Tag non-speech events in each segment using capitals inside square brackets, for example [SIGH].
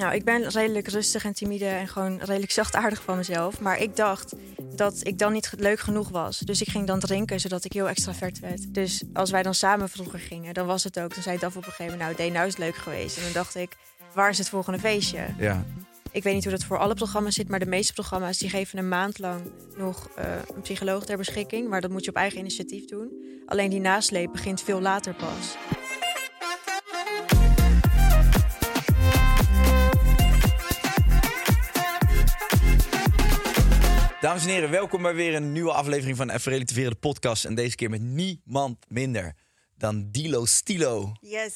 Nou, ik ben redelijk rustig en timide en gewoon redelijk zachtaardig van mezelf. Maar ik dacht dat ik dan niet leuk genoeg was. Dus ik ging dan drinken, zodat ik heel extravert werd. Dus als wij dan samen vroeger gingen, dan was het ook. Dan zei Daf op een gegeven moment, nou, nou is leuk geweest. En dan dacht ik, waar is het volgende feestje? Ja. Ik weet niet hoe dat voor alle programma's zit, maar de meeste programma's die geven een maand lang nog eh, een psycholoog ter beschikking. Maar dat moet je op eigen initiatief doen. Alleen die nasleep begint veel later pas. Dames en heren, welkom bij weer een nieuwe aflevering van Even Relativeren de podcast. En deze keer met niemand minder dan Dilo Stilo. Yes.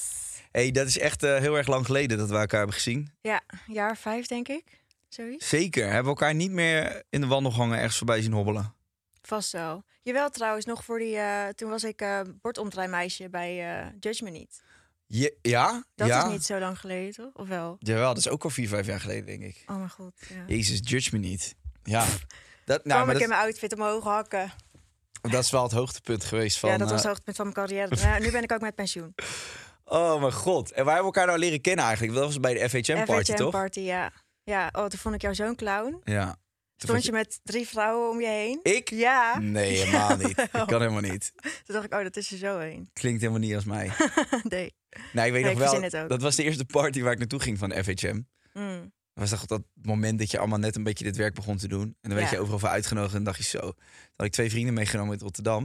hey, dat is echt eh, heel erg lang geleden dat we elkaar hebben gezien. Ja, jaar vijf denk ik. Zoiets. Zeker, hebben we elkaar niet meer in de wandelgangen ergens voorbij zien hobbelen. Vast wel. Jawel trouwens, nog voor die... eh, toen was ik bordomdraaimeisje bij Judge Me Niet. Je, ja? Dat ja? is niet zo lang geleden, toch? Of wel? Jawel, dat is ook al vier, vijf jaar geleden, denk ik. Oh mijn god, ja. Jezus, judge me niet. Ja. [LAUGHS] Dat, nou, Kwam ik in dat, mijn outfit omhoog hakken. dat is wel het hoogtepunt geweest van... ja, dat was het eh, hoogtepunt van mijn carrière. Nou, nu ben ik ook met pensioen. [LAUGHS] oh mijn god. En waar hebben we elkaar nou leren kennen eigenlijk? Dat was bij de FHM-party, FHM toch? party, ja. Ja, oh, toen vond ik jou zo'n clown. Ja. Stond je met drie vrouwen om je heen? Ik? Ja. Nee, helemaal niet. [LAUGHS] Ik kan helemaal niet. Toen dacht ik, oh, dat is er zo heen. Klinkt helemaal niet als mij. [LAUGHS] nee. Nee, ik weet Nee, nog ik wel. het. Dat was de eerste party waar ik naartoe ging van FHM. Mm. Dat was toch dat moment dat je allemaal net een beetje dit werk begon te doen. En dan werd Ja. je overal voor uitgenodigd en dacht je zo. Toen had ik twee vrienden meegenomen uit Rotterdam.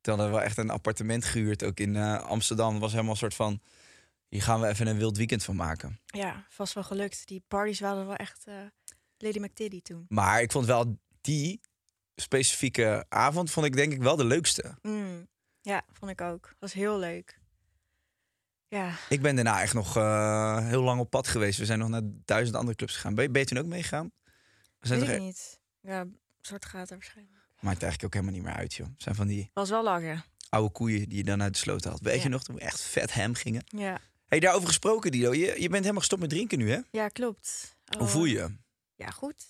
Toen hadden we wel echt een appartement gehuurd, ook in eh, Amsterdam. Was helemaal een soort van, hier gaan we even een wild weekend van maken. Ja, vast wel gelukt. Die parties waren wel echt eh, Lady McTiddy toen. Maar ik vond wel die specifieke avond, vond ik denk ik wel de leukste. Mm. Ja, vond ik ook. Was heel leuk. Ja, Ik ben daarna echt nog eh, heel lang op pad geweest. We zijn nog naar duizend andere clubs gegaan. Ben je, ben je toen ook meegegaan? We zijn weet toch ik e- niet. Ja, soort gaat er waarschijnlijk. Maakt eigenlijk ook helemaal niet meer uit, joh. Zijn van die Was wel langer. oude koeien die je dan uit de sloot had. Weet Ja. je nog, toen we echt vet hem gingen? Ja, hey, daarover gesproken, Dido. Je, je bent helemaal gestopt met drinken nu, hè? ja klopt. Hoe Oh, voel je? Ja, goed.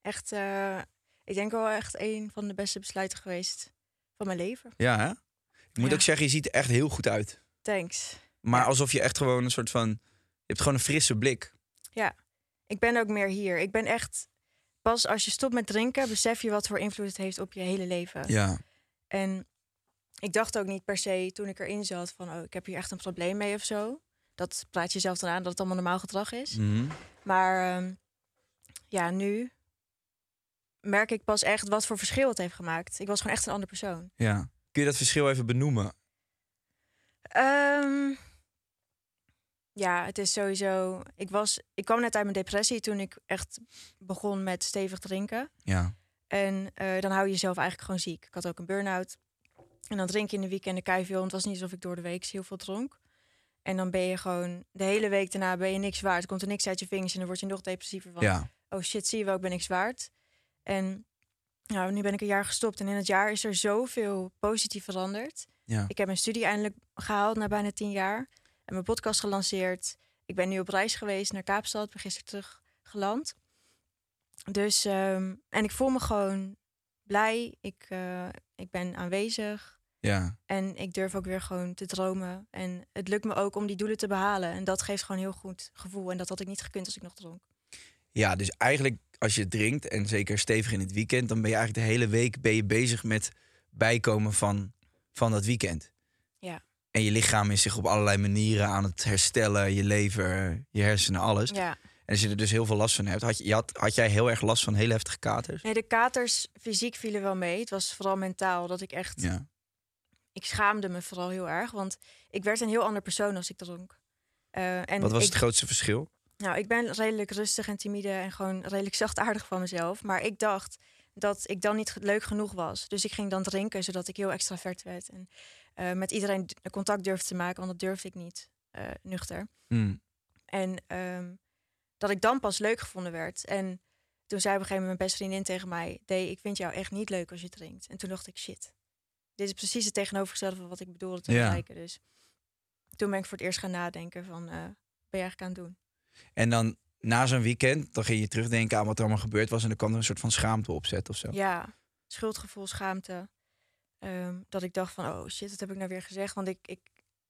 Echt, eh, ik denk wel echt een van de beste besluiten geweest van mijn leven. Ja, hè? Ik moet Ja. ook zeggen, je ziet er echt heel goed uit. Thanks. Maar Ja. alsof je echt gewoon een soort van... Je hebt gewoon een frisse blik. Ik ben ook meer hier. Ik ben echt... Pas als je stopt met drinken, besef je wat voor invloed het heeft op je hele leven. Ja. En ik dacht ook niet per se toen ik erin zat van... oh, ik heb hier echt een probleem mee of zo. Dat praat je zelf dan aan dat het allemaal normaal gedrag is. Mhm. Maar ehm, ja, nu merk ik pas echt wat voor verschil het heeft gemaakt. Ik was gewoon echt een andere persoon. ja. Kun je dat verschil even benoemen? Ehm, ja, het is sowieso. Ik, was, ik kwam net uit mijn depressie toen ik echt begon met stevig drinken. Ja. En eh, dan hou je jezelf eigenlijk gewoon ziek. Ik had ook een burn-out. En dan drink je in de weekenden keiveel. En het was niet alsof ik door de week heel veel dronk. En dan ben je gewoon de hele week daarna ben je niks waard. Komt er niks uit je vingers en dan word je nog depressiever van. Ja. oh shit, zie je wel, ik ben niks waard. En nou, nu ben ik een jaar gestopt. En in het jaar is er zoveel positief veranderd. Ja. Ik heb mijn studie eindelijk gehaald na bijna tien jaar. En mijn podcast gelanceerd. Ik ben nu op reis geweest naar Kaapstad. Ben gisteren terug geland. Dus, ehm, en ik voel me gewoon blij. Ik, eh, ik ben aanwezig. Ja. En ik durf ook weer gewoon te dromen. En het lukt me ook om die doelen te behalen. En dat geeft gewoon een heel goed gevoel. En dat had ik niet gekund als ik nog dronk. Ja, dus eigenlijk als je drinkt en zeker stevig in het weekend, dan ben je eigenlijk de hele week ben je bezig met bijkomen van, van dat weekend. En je lichaam is zich op allerlei manieren aan het herstellen, je lever, je hersenen, alles. Ja. En als je er dus heel veel last van hebt, had, je, had, had jij heel erg last van hele heftige katers? Nee, de katers fysiek vielen wel mee. Het was vooral mentaal dat ik echt... Ja. Ik schaamde me vooral heel erg. Want ik werd een heel ander persoon als ik dronk. Eh, en Wat was ik, het grootste verschil? Nou, ik ben redelijk rustig en timide en gewoon redelijk zachtaardig van mezelf. Maar ik dacht dat ik dan niet leuk genoeg was. Dus ik ging dan drinken, zodat ik heel extravert werd. En eh, met iedereen contact durfde te maken, want dat durfde ik niet eh, nuchter. Hmm. En ehm, dat ik dan pas leuk gevonden werd. En toen zei op een gegeven moment mijn beste vriendin tegen mij... Dee, ik vind jou echt niet leuk als je drinkt. En toen dacht ik, shit, dit is precies het tegenovergestelde van wat ik bedoelde te Ja. Dus toen ben ik voor het eerst gaan nadenken van, eh, ben je eigenlijk aan het doen? En dan na zo'n weekend, dan ging je terugdenken aan wat er allemaal gebeurd was. En dan kwam er een soort van schaamte opzet of zo. Ja, schuldgevoel, schaamte. Ehm, dat ik dacht van, oh shit, wat heb ik nou weer gezegd? Want ik, ik,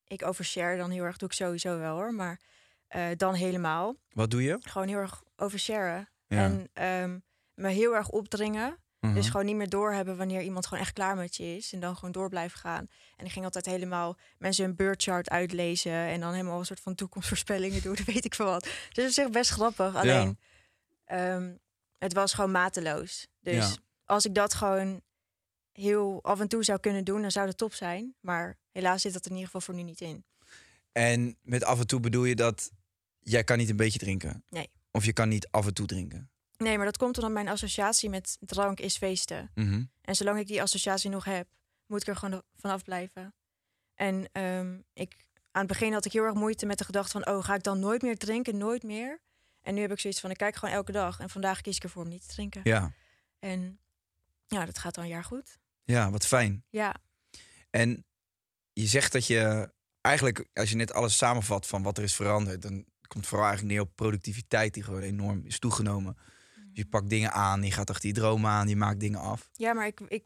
ik overshare dan heel erg, doe ik sowieso wel hoor. Maar eh, dan helemaal. Wat doe je? Gewoon heel erg oversharen. Ja. En ehm, me heel erg opdringen. Mhm. Dus gewoon niet meer doorhebben wanneer iemand gewoon echt klaar met je is. En dan gewoon door blijven gaan. En ik ging altijd helemaal mensen hun beurtchart uitlezen. En dan helemaal een soort van toekomstvoorspellingen doen. Dat [LAUGHS] weet ik veel wat. Dus op zich best grappig. Alleen, ehm, het was gewoon mateloos. Dus Ja. als ik dat gewoon heel af en toe zou kunnen doen, dan zou dat top zijn. Maar helaas zit dat in ieder geval voor nu niet in. En met af en toe bedoel je dat jij kan niet een beetje drinken? Nee. Of je kan niet af en toe drinken? Nee, maar dat komt omdat mijn associatie met drank is feesten. Mhm. En zolang ik die associatie nog heb, moet ik er gewoon vanaf blijven. En ehm, ik, aan het begin had ik heel erg moeite met de gedachte van... oh, ga ik dan nooit meer drinken? Nooit meer? En nu heb ik zoiets van, ik kijk gewoon elke dag. En vandaag kies ik ervoor om niet te drinken. Ja. En ja, dat gaat al een jaar goed. Ja, wat fijn. Ja, En je zegt dat je eigenlijk, als je net alles samenvat van wat er is veranderd, dan komt vooral eigenlijk neer op productiviteit die gewoon enorm is toegenomen. Je pakt dingen aan, je gaat achter je dromen aan, je maakt dingen af. ja maar ik, ik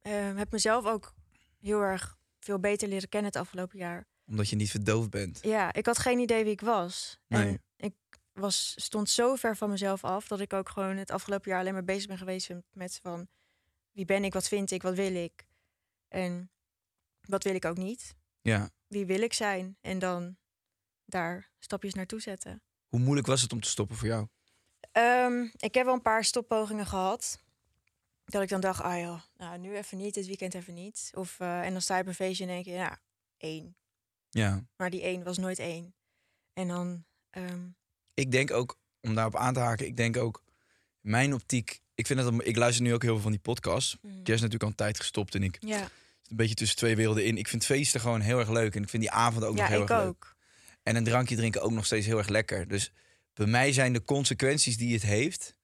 eh, heb mezelf ook heel erg veel beter leren kennen het afgelopen jaar. Omdat je niet verdoofd bent. Ja, ik had geen idee wie ik was. Nee. En ik was, stond zo ver van mezelf af dat ik ook gewoon het afgelopen jaar alleen maar bezig ben geweest met van wie ben ik, wat vind ik, wat wil ik en wat wil ik ook niet. Ja. Wie wil ik zijn en dan daar stapjes naartoe zetten. Hoe moeilijk was het om te stoppen voor jou? Ehm, ik heb wel een paar stoppogingen gehad. Dat ik dan dacht, ah joh, nou, nu even niet, dit weekend even niet. Of, eh, en dan sta je op een feestje en denk je, ja, één. Ja. Maar die één was nooit één. En dan, ehm, Ik denk ook, om daarop aan te haken, ik denk ook, mijn optiek, ik vind het, ik luister nu ook heel veel van die podcasts. mm, Kerst is natuurlijk al een tijd gestopt en ik ja, een beetje tussen twee werelden in. Ik vind feesten gewoon heel erg leuk en ik vind die avond ook nog heel ik erg leuk. ook. En een drankje drinken ook nog steeds heel erg lekker. Dus bij mij zijn de consequenties die het heeft,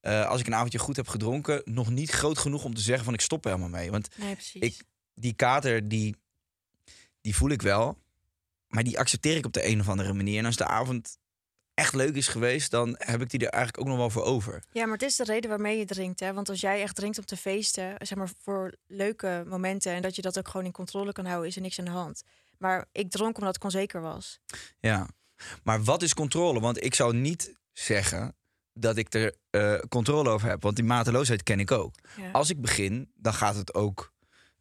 eh, als ik een avondje goed heb gedronken, nog niet groot genoeg om te zeggen van ik stop er helemaal mee. Want Nee, precies. Ik- die kater, die, die voel ik wel, maar die accepteer ik op de een of andere manier. En als de avond echt leuk is geweest, dan heb ik die er eigenlijk ook nog wel voor over. Ja, maar het is de reden waarmee je drinkt. Hè? Want als jij echt drinkt om te feesten, zeg maar voor leuke momenten... en dat je dat ook gewoon in controle kan houden, is er niks aan de hand. Maar ik dronk omdat ik onzeker was. Ja. Maar wat is controle? Want ik zou niet zeggen dat ik er eh, controle over heb. Want die mateloosheid ken ik ook. Ja. Als ik begin, dan gaat het ook.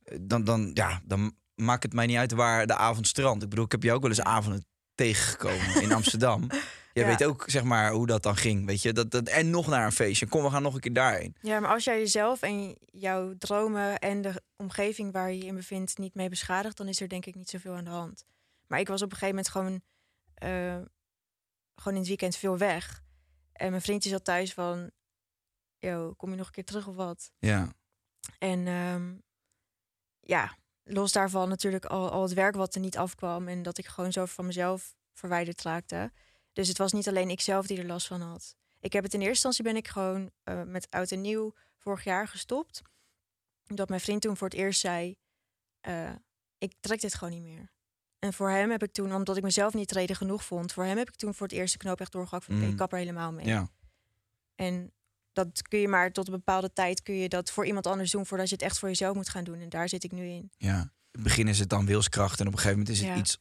eh, Dan, dan, ja, dan maakt het mij niet uit waar de avond strandt. Ik bedoel, ik heb jou ook wel eens avonden tegengekomen in [LAUGHS] Amsterdam. Jij Ja. weet ook, zeg maar, hoe dat dan ging. Weet je, dat, dat, en nog naar een feestje. Kom, we gaan nog een keer daarheen. Ja, maar als jij jezelf en jouw dromen en de omgeving waar je je in bevindt niet mee beschadigt, dan is er denk ik niet zoveel aan de hand. Maar ik was op een gegeven moment gewoon, eh, gewoon in het weekend veel weg. En mijn vriendje zat thuis van, yo, kom je nog een keer terug of wat? Ja, En ehm, ja, los daarvan natuurlijk al, al het werk wat er niet afkwam en dat ik gewoon zo van mezelf verwijderd raakte. Dus het was niet alleen ikzelf die er last van had. Ik heb het in eerste instantie ben ik gewoon eh, met oud en nieuw vorig jaar gestopt. Omdat mijn vriend toen voor het eerst zei, eh, ik trek dit gewoon niet meer. En voor hem heb ik toen, omdat ik mezelf niet reden genoeg vond, voor hem heb ik toen voor het eerst de knoop echt doorgehakt van, oké, Mm. ik kap er helemaal mee. ja. En dat kun je maar tot een bepaalde tijd kun je dat voor iemand anders doen voordat je het echt voor jezelf moet gaan doen. En daar zit ik nu in. ja. In het begin is het dan wilskracht. En op een gegeven moment is het Ja. iets...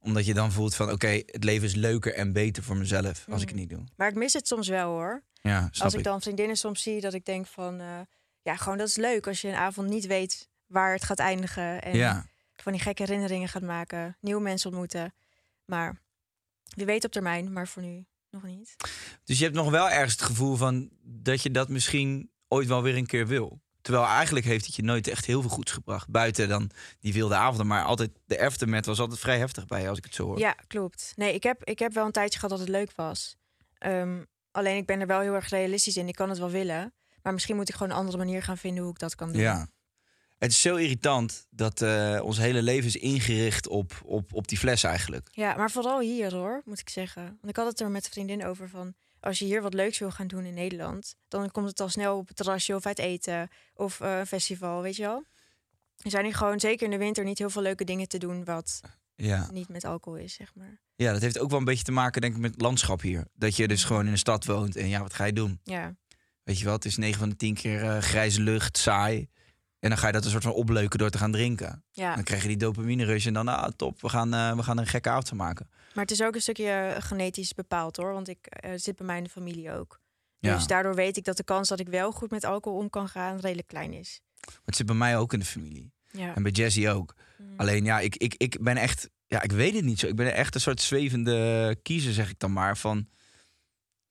Omdat je dan voelt van, oké, het leven is leuker en beter voor mezelf. Als ik het Mm. niet doe. Maar ik mis het soms wel hoor. Ja, snap als ik ik. dan vriendinnen soms zie dat ik denk van eh, ja, gewoon dat is leuk als je een avond niet weet waar het gaat eindigen. En Ja, van die gekke herinneringen gaat maken, nieuwe mensen ontmoeten. Maar wie weet op termijn, maar voor nu nog niet. Dus je hebt nog wel ergens het gevoel van dat je dat misschien ooit wel weer een keer wil. Terwijl eigenlijk heeft het je nooit echt heel veel goeds gebracht. Buiten dan die wilde avonden. Maar altijd de aftermath was altijd vrij heftig bij je, als ik het zo hoor. Ja, klopt. Nee, ik heb, ik heb wel een tijdje gehad dat het leuk was. Ehm, alleen ik ben er wel heel erg realistisch in. Ik kan het wel willen. Maar misschien moet ik gewoon een andere manier gaan vinden hoe ik dat kan doen. Ja. Het is zo irritant dat eh, ons hele leven is ingericht op, op, op die fles eigenlijk. Ja, maar vooral hier hoor, moet ik zeggen. Want ik had het er met een vriendin over van... als je hier wat leuks wil gaan doen in Nederland... dan komt het al snel op het terrasje of uit eten... of eh, een festival, weet je wel? Er zijn hier gewoon, zeker in de winter, niet heel veel leuke dingen te doen wat Ja. niet met alcohol is, zeg maar. ja, dat heeft ook wel een beetje te maken denk ik met het landschap hier. Dat je dus gewoon in een stad woont en ja, wat ga je doen? Ja, Weet je wel, het is 9 van de 10 keer eh, grijze lucht, saai. En dan ga je dat een soort van opleuken door te gaan drinken. ja. Dan krijg je die dopamine rush en dan, ah, top, we gaan, eh, we gaan een gekke avond maken. Maar het is ook een stukje eh, genetisch bepaald hoor. Want ik eh, zit bij mij in de familie ook. Ja. Dus daardoor weet ik dat de kans dat ik wel goed met alcohol om kan gaan redelijk klein is. Maar het zit bij mij ook in de familie. Ja. En bij Jessie ook. Mm. Alleen ja, ik, ik, ik ben echt, ja, ik weet het niet zo. Ik ben echt een soort zwevende kiezer, zeg ik dan maar. Van, het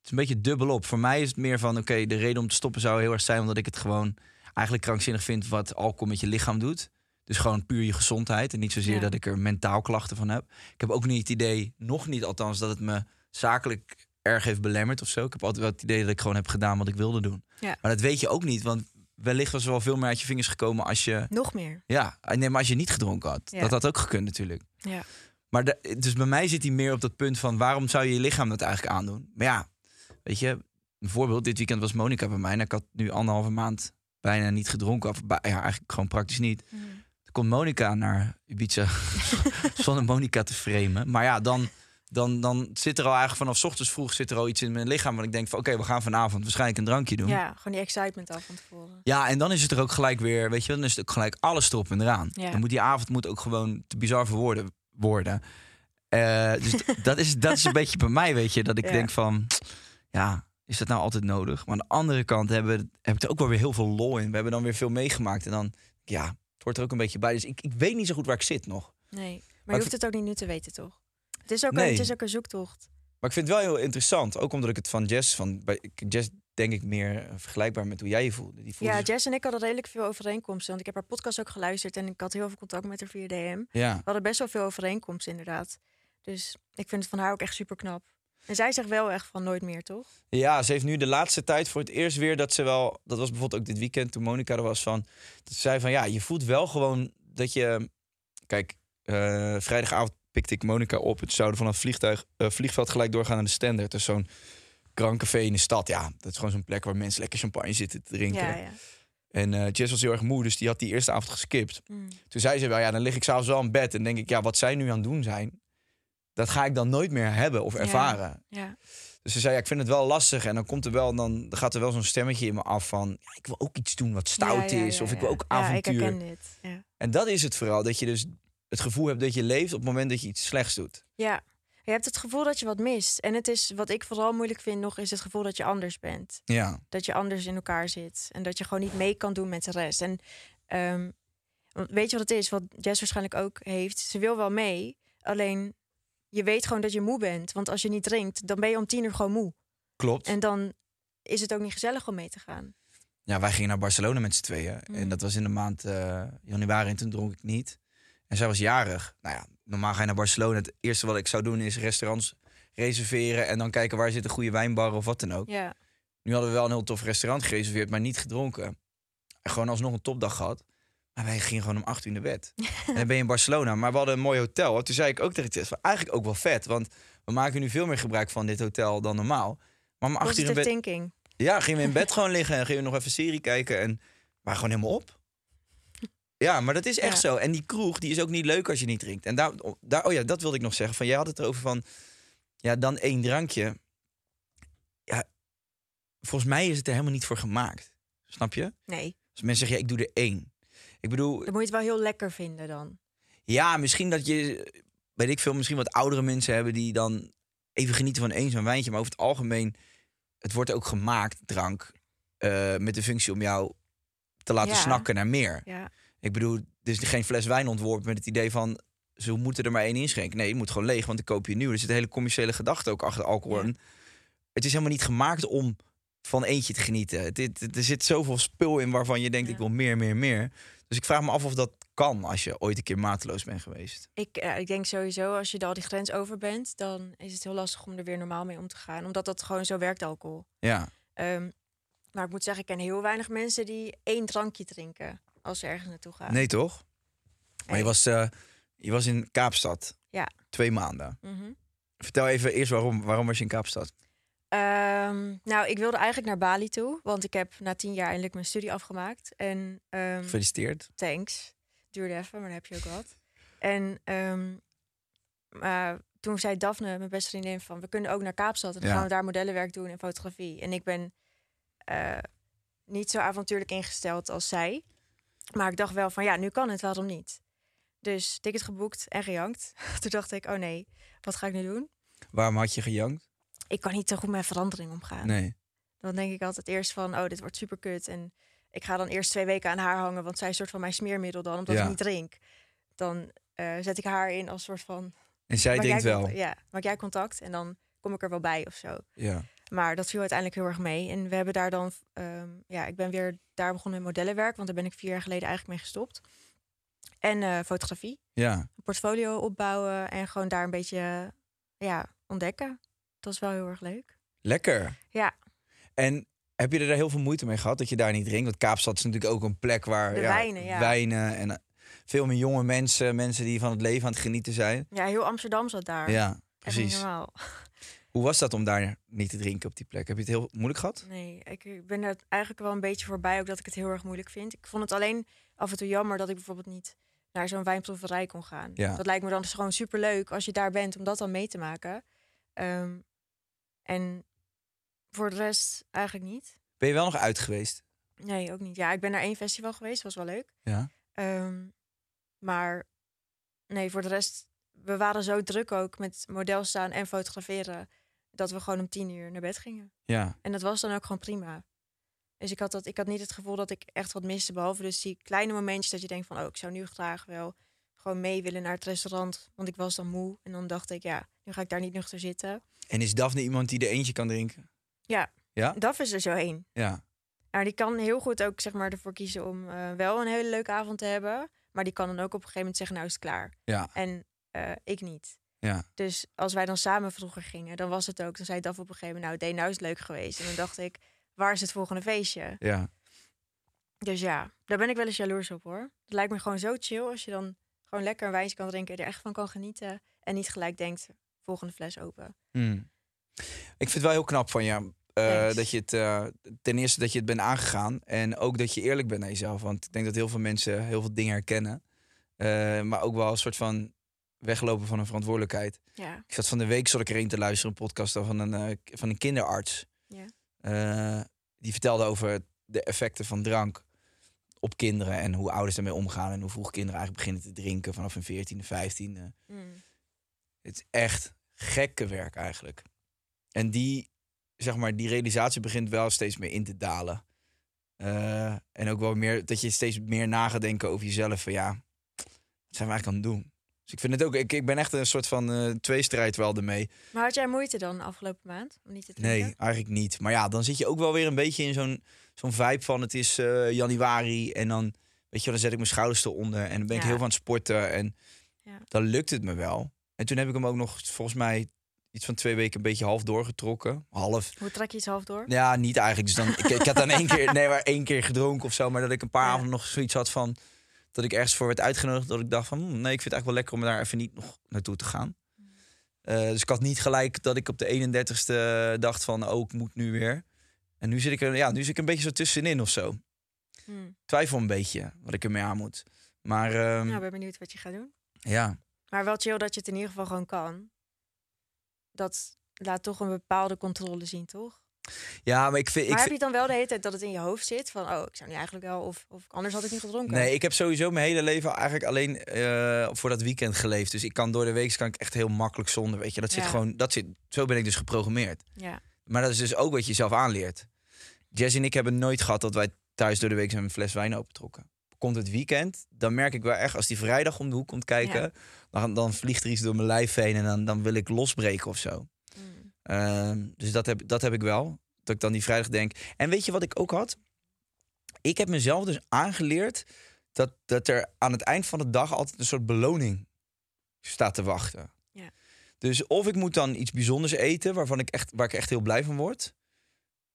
is een beetje dubbelop. Voor mij is het meer van, oké, de reden om te stoppen zou heel erg zijn omdat ik het gewoon eigenlijk krankzinnig vind wat alcohol met je lichaam doet. Dus gewoon puur je gezondheid. En niet zozeer Ja. dat ik er mentaal klachten van heb. Ik heb ook niet het idee, nog niet althans, dat het me zakelijk erg heeft belemmerd of zo. Ik heb altijd wel het idee dat ik gewoon heb gedaan wat ik wilde doen. Ja. Maar dat weet je ook niet, want wellicht was er wel veel meer uit je vingers gekomen als je Nog meer. ja, nee, maar als je niet gedronken had, Ja. dat had ook gekund natuurlijk. Ja. Maar de- dus bij mij zit hij meer op dat punt van waarom zou je je lichaam dat eigenlijk aandoen? Maar ja, weet je, een voorbeeld. Dit weekend was Monica bij mij en ik had nu anderhalve maand bijna niet gedronken. Of ja, eigenlijk gewoon praktisch niet. Mm. Toen komt Monica naar Ibiza [LAUGHS] zonder Monica te framen. Maar ja, dan, dan, dan zit er al eigenlijk vanaf ochtends vroeg zit er al iets in mijn lichaam. Want ik denk van oké, we gaan vanavond waarschijnlijk een drankje doen. Ja, gewoon die excitement al van tevoren. Ja, en dan is het er ook gelijk weer, weet je, wel, dan is het ook gelijk alles erop en eraan. Ja. Dan moet die avond moet ook gewoon te bizar voor woorden worden. Eh, dus [LAUGHS] dat, is, dat is een beetje bij mij, weet je, dat ik Ja. denk van, ja, is dat nou altijd nodig? Maar aan de andere kant hebben, heb ik er ook wel weer heel veel lol in. We hebben dan weer veel meegemaakt en dan, ja, het hoort er ook een beetje bij. Dus ik, ik weet niet zo goed waar ik zit nog. Nee, maar, je hoeft het ook niet nu te weten, toch? Het is ook, Nee. een, het is ook een zoektocht. Maar ik vind het wel heel interessant, ook omdat ik het van Jess, van, bij Jess denk ik meer eh, vergelijkbaar met hoe jij je voelde. Die voelde Ja, zich- Jess en ik hadden redelijk veel overeenkomsten. Want ik heb haar podcast ook geluisterd en ik had heel veel contact met haar via DM. ja. We hadden best wel veel overeenkomsten, inderdaad. Dus ik vind het van haar ook echt super knap. En zij zegt wel echt van nooit meer, toch? Ja, ze heeft nu de laatste tijd voor het eerst weer dat ze wel. Dat was bijvoorbeeld ook dit weekend toen Monica er was van. Dat ze zei van ja, je voelt wel gewoon dat je. Kijk, eh, vrijdagavond pikte ik Monica op. Het zouden van het vliegtuig, eh, vliegveld gelijk doorgaan naar de Standard. Dus zo'n Grand Café in de stad. Ja, dat is gewoon zo'n plek waar mensen lekker champagne zitten te drinken. Ja, ja. En eh Jess was heel erg moe, dus die had die eerste avond geskipt. Mm. Toen zei ze wel, ja, dan lig ik s'avonds wel in bed. En denk ik, ja, wat zij nu aan het doen zijn, dat ga ik dan nooit meer hebben of ervaren. ja. Dus ze zei, ja, ik vind het wel lastig. En dan komt er wel, dan gaat er wel zo'n stemmetje in me af van... Ja, ik wil ook iets doen wat stout is. Of ik wil ook Ja, ik avontuur. dit. Ja. en dat is het vooral. Dat je dus het gevoel hebt dat je leeft op het moment dat je iets slechts doet. ja. Je hebt het gevoel dat je wat mist. En het is, wat ik vooral moeilijk vind nog, is het gevoel dat je anders bent. Ja, Dat je anders in elkaar zit. En dat je gewoon niet mee kan doen met de rest. En ehm, weet je wat het is? Wat Jess waarschijnlijk ook heeft. Ze wil wel mee. Alleen je weet gewoon dat je moe bent. Want als je niet drinkt, dan ben je om tien uur gewoon moe. klopt. En dan is het ook niet gezellig om mee te gaan. Ja, wij gingen naar Barcelona met z'n tweeën. Mm. En dat was in de maand eh, januari en toen dronk ik niet. En zij was jarig. Nou ja, normaal ga je naar Barcelona. Het eerste wat ik zou doen is restaurants reserveren... en dan kijken waar zit een goede wijnbar of wat dan ook. Ja, Nu hadden we wel een heel tof restaurant gereserveerd, maar niet gedronken. En gewoon alsnog een topdag gehad. Maar wij gingen gewoon om acht uur naar bed. [LAUGHS] en dan ben je in Barcelona. Maar we hadden een mooi hotel. En toen zei ik ook tegen Tess, van, eigenlijk ook wel vet. Want we maken nu veel meer gebruik van dit hotel dan normaal. Maar om acht uur in bed... thinking. Ja, gingen we in bed [LAUGHS] gewoon liggen en gingen we nog even serie kijken. En we waren gewoon helemaal op. Ja, maar dat is echt Ja. zo. En die kroeg, die is ook niet leuk als je niet drinkt. En daar, daar, oh ja, dat wilde ik nog zeggen. Van, jij had het erover van, ja, dan één drankje. Ja, volgens mij is het er helemaal niet voor gemaakt. Snap je? Nee, Als mensen zeggen, ja, ik doe er één. Ik bedoel, dan moet je het wel heel lekker vinden dan. ja, misschien dat je, weet ik veel, misschien wat oudere mensen hebben die dan even genieten van één zo'n wijntje. Maar over het algemeen, het wordt ook gemaakt, drank, eh, met de functie om jou te laten Ja. snakken naar meer. Ja, Ik bedoel, is geen fles wijn ontworpen met het idee van, ze moeten er maar één inschenken. Nee, je moet gewoon leeg, want dan koop je nieuw. Er zit een hele commerciële gedachte ook achter alcohol. Ja. Het is helemaal niet gemaakt om van eentje te genieten. Het, het- er zit zoveel spul in waarvan je denkt, ik wil meer, meer, meer. Dus ik vraag me af of dat kan als je ooit een keer mateloos bent geweest. ik, eh, ik denk sowieso als je al die grens over bent, dan is het heel lastig om er weer normaal mee om te gaan. Omdat dat gewoon zo werkt, alcohol. Ja, Ehm, maar ik moet zeggen, ik ken heel weinig mensen die één drankje drinken als ze ergens naartoe gaan. nee toch? Maar je was, eh, je was in Kaapstad. Ja. Twee maanden. Mhm. Vertel even eerst waarom, waarom was je in Kaapstad? Ehm, nou, ik wilde eigenlijk naar Bali toe, want ik heb na tien jaar eindelijk mijn studie afgemaakt. En ehm, Gefeliciteerd. thanks. duurde even, maar dan heb je ook wat. En maar toen zei Daphne, mijn beste vriendin, van we kunnen ook naar Kaapstad en dan Ja. gaan we daar modellenwerk doen en fotografie. En ik ben eh, niet zo avontuurlijk ingesteld als zij. Maar ik dacht wel van ja, nu kan het, waarom niet? Dus ticket geboekt en gejankt. [LAUGHS] Toen dacht ik, oh nee, wat ga ik nu doen? Waarom had je gejankt? Ik kan niet zo goed met verandering omgaan. Nee. Dan denk ik altijd eerst van, oh, dit wordt super kut. En ik ga dan eerst twee weken aan haar hangen, want zij is een soort van mijn smeermiddel dan, omdat Ja. ik niet drink. Dan eh, zet ik haar in als soort van. En zij jij wel. Ja, maak jij contact en dan kom ik er wel bij of zo. Ja. Maar dat viel uiteindelijk heel erg mee. En we hebben daar dan, ehm, ja, ik ben weer daar begonnen met modellenwerk, want daar ben ik vier jaar geleden eigenlijk mee gestopt. En eh, fotografie, Ja. een portfolio opbouwen en gewoon daar een beetje, ja, ontdekken. Dat is wel heel erg leuk. Lekker. Ja. En heb je er daar heel veel moeite mee gehad dat je daar niet drinkt? Want Kaapstad is natuurlijk ook een plek waar De wijnen, ja. wijnen en eh, veel meer jonge mensen, mensen die van het leven aan het genieten zijn. Ja, heel Amsterdam zat daar. Ja, precies. normaal. [LAUGHS] Hoe was dat om daar niet te drinken op die plek? Heb je het heel moeilijk gehad? Nee, ik ben er eigenlijk wel een beetje voorbij, ook dat ik het heel erg moeilijk vind. Ik vond het alleen af en toe jammer dat ik bijvoorbeeld niet naar zo'n wijnproeverij kon gaan. Ja. Dat lijkt me dan dus gewoon super leuk als je daar bent om dat dan mee te maken. Ehm, en voor de rest eigenlijk niet. Ben je wel nog uit geweest? Nee, ook niet. Ja, ik ben naar één festival geweest, was wel leuk. Ja. Ehm, maar nee, voor de rest, we waren zo druk ook met model staan en fotograferen, dat we gewoon om tien uur naar bed gingen. Ja. En dat was dan ook gewoon prima. Dus ik had, dat, ik had niet het gevoel dat ik echt wat miste. Behalve dus die kleine momentjes dat je denkt van... oh, ik zou nu graag wel gewoon mee willen naar het restaurant. Want ik was dan moe. En dan dacht ik, ja, nu ga ik daar niet nuchter zitten. En is Daphne iemand die er eentje kan drinken? Ja, Ja? dat is er zo één. Ja. Maar die kan heel goed ook zeg maar, ervoor kiezen om eh, wel een hele leuke avond te hebben. Maar die kan dan ook op een gegeven moment zeggen, nou is het klaar. Ja. En eh, ik niet. Ja. Dus als wij dan samen vroeger gingen, dan was het ook... dan zei Daf op een gegeven moment, nou, nou is het leuk geweest. En dan dacht ik, waar is het volgende feestje? Ja. Dus ja, daar ben ik wel eens jaloers op hoor. Het lijkt me gewoon zo chill als je dan gewoon lekker een wijntje kan drinken, er echt van kan genieten en niet gelijk denkt volgende fles open. Hmm. Ik vind het wel heel knap van je. eh, dat je het eh, ten eerste dat je het bent aangegaan en ook dat je eerlijk bent naar jezelf. Want ik denk dat heel veel mensen heel veel dingen herkennen, Eh, maar ook wel een soort van weglopen van een verantwoordelijkheid. Ja, Ik zat van de week zat ik er een te luisteren, een podcast van een, van een kinderarts. Ja. Die vertelde over de effecten van drank op kinderen en hoe ouders daarmee omgaan en hoe vroeg kinderen eigenlijk beginnen te drinken vanaf hun 14e, 15e. Mm. Het is echt gekke werk eigenlijk. En die, zeg maar, die realisatie begint wel steeds meer in te dalen. Eh, en ook wel meer dat je steeds meer na gaat denken over jezelf. Van ja, wat zijn we eigenlijk aan het doen? Dus ik vind het ook, ik, ik ben echt een soort van eh tweestrijd wel ermee. Maar had jij moeite dan afgelopen maand om niet te drinken? Nee, eigenlijk niet. Maar ja, dan zit je ook wel weer een beetje in zo'n zo'n vibe van het is eh, januari en dan, weet je wel, dan zet ik mijn schouders eronder en dan ben ik Ja. heel van het sporten en Ja. dan lukt het me wel. En toen heb ik hem ook nog volgens mij iets van twee weken een beetje half doorgetrokken. Half. Hoe trek je iets half door? Ja, niet eigenlijk. Dus dan, ik, ik had dan één keer, [LAUGHS] nee, maar één keer gedronken of zo. Maar dat ik een paar Ja. avonden nog zoiets had van... dat ik ergens voor werd uitgenodigd. Dat ik dacht van, hm, nee, ik vind het eigenlijk wel lekker om daar even niet nog naartoe te gaan. Eh, dus ik had niet gelijk dat ik op de 31ste dacht van, oh, ik moet nu weer. En nu zit ik er, ja, nu zit ik een beetje zo tussenin of zo. Hmm. Twijfel een beetje wat ik ermee aan moet. Maar ehm, Nou, ik ben benieuwd wat je gaat doen. ja, Maar wel chill dat je het in ieder geval gewoon kan. Dat laat toch een bepaalde controle zien, toch? ja, maar ik vind... maar ik heb je dan wel de hele tijd dat het in je hoofd zit? Van, oh, ik zou nu eigenlijk wel... Of, of anders had ik niet gedronken. Nee, ik heb sowieso mijn hele leven eigenlijk alleen eh, voor dat weekend geleefd. Dus ik kan door de week kan ik echt heel makkelijk zonder, weet je. Dat zit Ja. gewoon, dat zit, zo ben ik dus geprogrammeerd. Ja, Maar dat is dus ook wat je zelf aanleert. Jess en ik hebben nooit gehad dat wij thuis door de week een fles wijn opentrokken. Komt het weekend, dan merk ik wel echt, als die vrijdag om de hoek komt kijken, Ja. dan, dan vliegt er iets door mijn lijf heen en dan, dan wil ik losbreken of zo. Mm. Ehm, dus dat heb, dat heb ik wel. Dat ik dan die vrijdag denk. En weet je wat ik ook had? Ik heb mezelf dus aangeleerd dat, dat er aan het eind van de dag altijd een soort beloning staat te wachten. Dus of ik moet dan iets bijzonders eten waarvan ik echt, waar ik echt heel blij van word.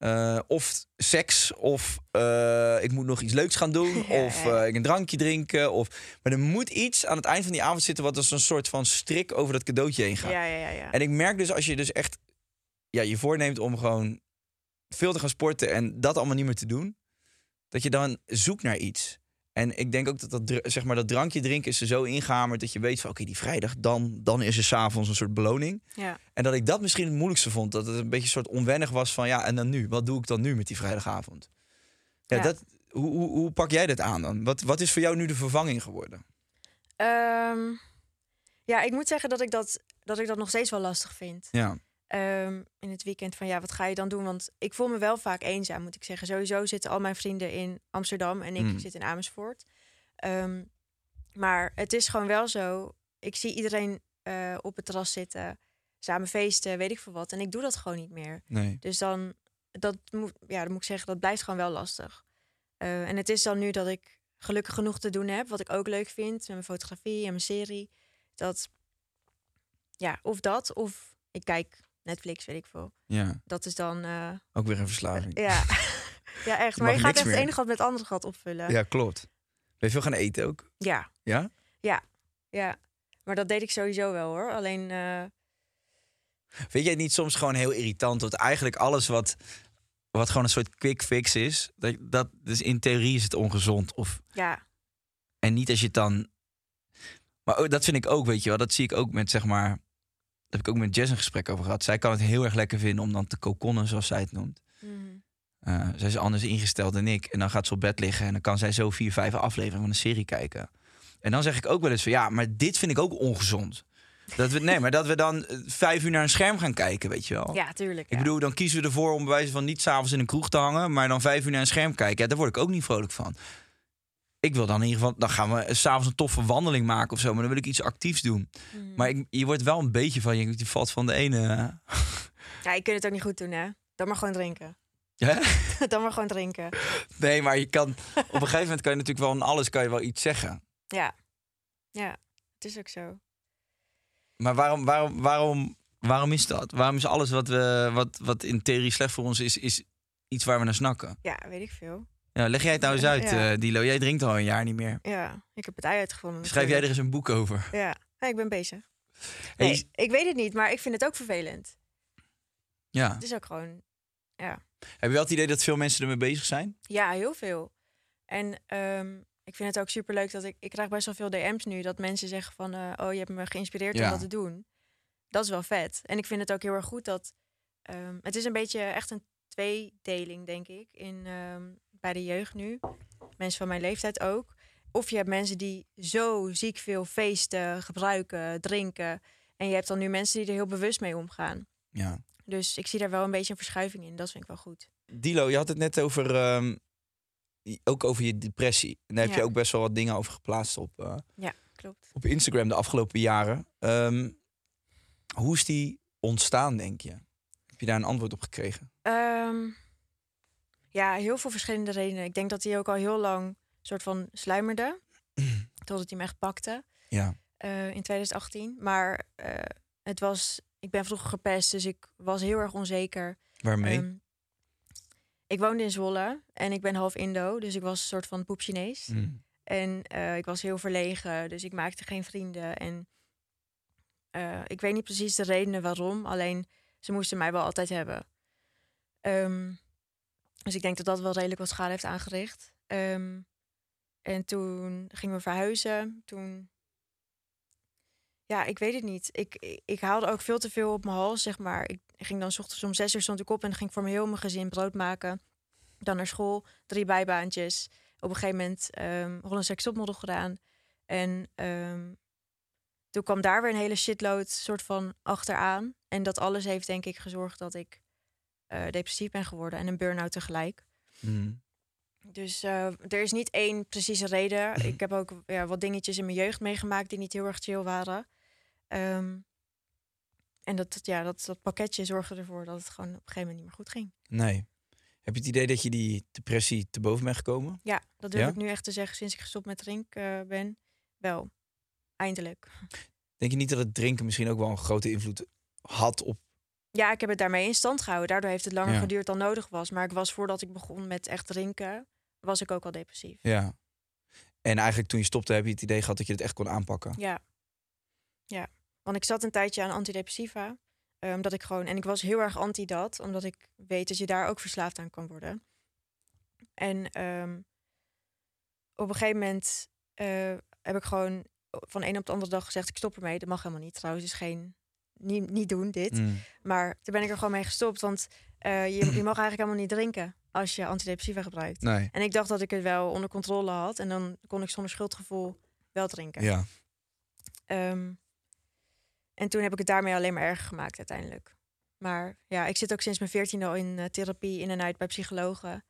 Eh, of seks, of eh, ik moet nog iets leuks gaan doen, [LAUGHS] Ja, of eh, ik een drankje drinken. Of... Maar er moet iets aan het eind van die avond zitten wat als een soort van strik over dat cadeautje heen gaat. ja, ja, ja. ja. En ik merk dus als je dus echt ja, je voorneemt om gewoon veel te gaan sporten en dat allemaal niet meer te doen, dat je dan zoekt naar iets. En ik denk ook dat dat, zeg maar, dat drankje drinken is er zo ingehamerd dat je weet van oké, die vrijdag, dan, dan is er s'avonds een soort beloning. Ja. En dat ik dat misschien het moeilijkste vond. Dat het een beetje een soort onwennig was van ja, en dan nu? Wat doe ik dan nu met die vrijdagavond? Ja, Ja. Dat, hoe, hoe, hoe pak jij dat aan dan? Wat, wat is voor jou nu de vervanging geworden? Ehm, ja, ik moet zeggen dat ik dat, dat ik dat nog steeds wel lastig vind. Ja, Ehm, in het weekend van ja, wat ga je dan doen? Want ik voel me wel vaak eenzaam, moet ik zeggen. Sowieso zitten al mijn vrienden in Amsterdam en ik Mm. zit in Amersfoort. Ehm, maar het is gewoon wel zo. Ik zie iedereen eh, op het terras zitten, samen feesten, weet ik veel wat. En ik doe dat gewoon niet meer. nee. Dus dan, dat moet, ja, dan moet ik zeggen, dat blijft gewoon wel lastig. Eh, en het is dan nu dat ik gelukkig genoeg te doen heb, wat ik ook leuk vind, met mijn fotografie en mijn serie. Dat, ja, of dat, of ik kijk Netflix, weet ik veel. Ja, Dat is dan, eh, ook weer een verslaving. ja, [LAUGHS] ja echt. Je Maar je gaat echt meer. het ene gat met het andere gat opvullen. Ja, klopt. Ben je veel gaan eten ook? ja, Ja? ja. Maar dat deed ik sowieso wel hoor. Alleen, eh, Vind jij het niet soms gewoon heel irritant dat eigenlijk alles wat, wat gewoon een soort quick fix is, dat, dat dus in theorie is het ongezond of ja, en niet als je het dan. Maar ook- dat vind ik ook, weet je wel, dat zie ik ook met zeg maar. Daar heb ik ook met Jess een gesprek over gehad. Zij kan het heel erg lekker vinden om dan te kokonnen, zoals zij het noemt. mhm. Eh, zij is anders ingesteld dan ik. En dan gaat ze op bed liggen en dan kan zij zo vier, vijf afleveringen van een serie kijken. En dan zeg ik ook wel eens van ja, maar dit vind ik ook ongezond. Dat we, nee, maar dat we dan eh, vijf uur naar een scherm gaan kijken, weet je wel. ja, tuurlijk. Ik bedoel, dan kiezen we ervoor om bij wijze van niet s'avonds in een kroeg te hangen, maar dan vijf uur naar een scherm kijken. Ja, daar word ik ook niet vrolijk van. Ik wil dan in ieder geval, dan gaan we s'avonds een toffe wandeling maken of zo, maar dan wil ik iets actiefs doen. Mhm. Maar ik, je wordt wel een beetje van, je, valt van de ene. Ja, je kunt het ook niet goed doen, hè? Dan maar gewoon drinken. Hè? [LAUGHS] dan maar gewoon drinken. Nee, maar je kan, op een gegeven moment kan je natuurlijk wel aan alles kan je wel iets zeggen. Ja. Ja, het is ook zo. Maar waarom, waarom, waarom, waarom is dat? Waarom is alles wat, we, wat, wat in theorie slecht voor ons is, is iets waar we naar snakken? Ja, weet ik veel. Ja, leg jij het nou eens uit, Ja. eh, Dilo. Jij drinkt al een jaar niet meer. Ja, ik heb het ei uitgevonden. Schrijf jij er eens een boek over? Ja. ja, ik ben bezig. Hey, Nee, ik weet het niet, maar ik vind het ook vervelend. ja. Het is ook gewoon, Heb je wel het idee dat veel mensen ermee bezig zijn? ja, heel veel. En ehm, ik vind het ook superleuk dat ik, ik krijg best wel veel DM's nu, dat mensen zeggen van, eh, oh, je hebt me geïnspireerd Ja. om dat te doen. Dat is wel vet. En ik vind het ook heel erg goed dat, ehm, het is een beetje echt een tweedeling, denk ik, in, ehm, bij de jeugd nu. Mensen van mijn leeftijd ook. Of je hebt mensen die zo ziek veel feesten, gebruiken, drinken. En je hebt dan nu mensen die er heel bewust mee omgaan. Ja. Dus ik zie daar wel een beetje een verschuiving in. Dat vind ik wel goed. Dilo, je had het net over, ehm, ook over je depressie. En daar heb Ja. je ook best wel wat dingen over geplaatst op, eh, Ja, klopt. op Instagram de afgelopen jaren. Ehm, hoe is die ontstaan, denk je? Heb je daar een antwoord op gekregen? Ehm, ja, heel veel verschillende redenen. Ik denk dat hij ook al heel lang soort van sluimerde. [CLEARS THROAT] totdat hij me echt pakte Ja. eh, in 2018. Maar eh, het was... Ik ben vroeger gepest, dus ik was heel erg onzeker. Waarmee? Ehm, ik woonde in Zwolle en ik ben half Indo, dus ik was een soort van poep Chinees. Mm. En eh, ik was heel verlegen, dus ik maakte geen vrienden. En ik weet niet precies de redenen waarom, alleen ze moesten mij wel altijd hebben. Ehm, dus ik denk dat dat wel redelijk wat schade heeft aangericht. Ehm, en toen gingen we verhuizen. Toen. Ja, ik weet het niet. Ik, ik, haalde ook veel te veel op mijn hals, zeg maar. Ik ging dan 's ochtends om zes uur stond ik op en ging voor mijn heel mijn gezin brood maken. Dan naar school, drie bijbaantjes op een gegeven moment um, Holland Sex Topmodel gedaan. En ehm, toen kwam daar weer een hele shitload soort van achteraan. En dat alles heeft denk ik gezorgd dat ik eh, depressief ben geworden en een burn-out tegelijk. Mm. Dus eh, er is niet één precieze reden. [LAUGHS] Ik heb ook ja, wat dingetjes in mijn jeugd meegemaakt die niet heel erg chill waren. Ehm, en dat, ja, dat, dat pakketje zorgde ervoor dat het gewoon op een gegeven moment niet meer goed ging. Nee. Heb je het idee dat je die depressie te boven bent gekomen? Ja, dat durf Ja? ik nu echt te zeggen sinds ik gestopt met drinken eh, ben. Wel, eindelijk. Denk je niet dat het drinken misschien ook wel een grote invloed had op... Ja, ik heb het daarmee in stand gehouden. Daardoor heeft het langer Ja. geduurd dan nodig was. Maar ik was voordat ik begon met echt drinken, was ik ook al depressief. Ja. En eigenlijk toen je stopte heb je het idee gehad dat je het echt kon aanpakken. Ja. Ja. Want ik zat een tijdje aan antidepressiva. eh, Omdat ik gewoon, en ik was heel erg anti dat, omdat ik weet dat je daar ook verslaafd aan kan worden. En ehm, op een gegeven moment eh, heb ik gewoon van een op de andere dag gezegd: ik stop ermee. Dat mag helemaal niet. Trouwens, is geen niet, niet doen dit. Mm. Maar toen ben ik er gewoon mee gestopt, want eh, je, je mag eigenlijk helemaal niet drinken als je antidepressiva gebruikt. Nee. En ik dacht dat ik het wel onder controle had en dan kon ik zonder schuldgevoel wel drinken. Ja. Ehm, en toen heb ik het daarmee alleen maar erger gemaakt uiteindelijk. Maar ja, ik zit ook sinds mijn veertiende al in eh, therapie in en uit bij psychologen.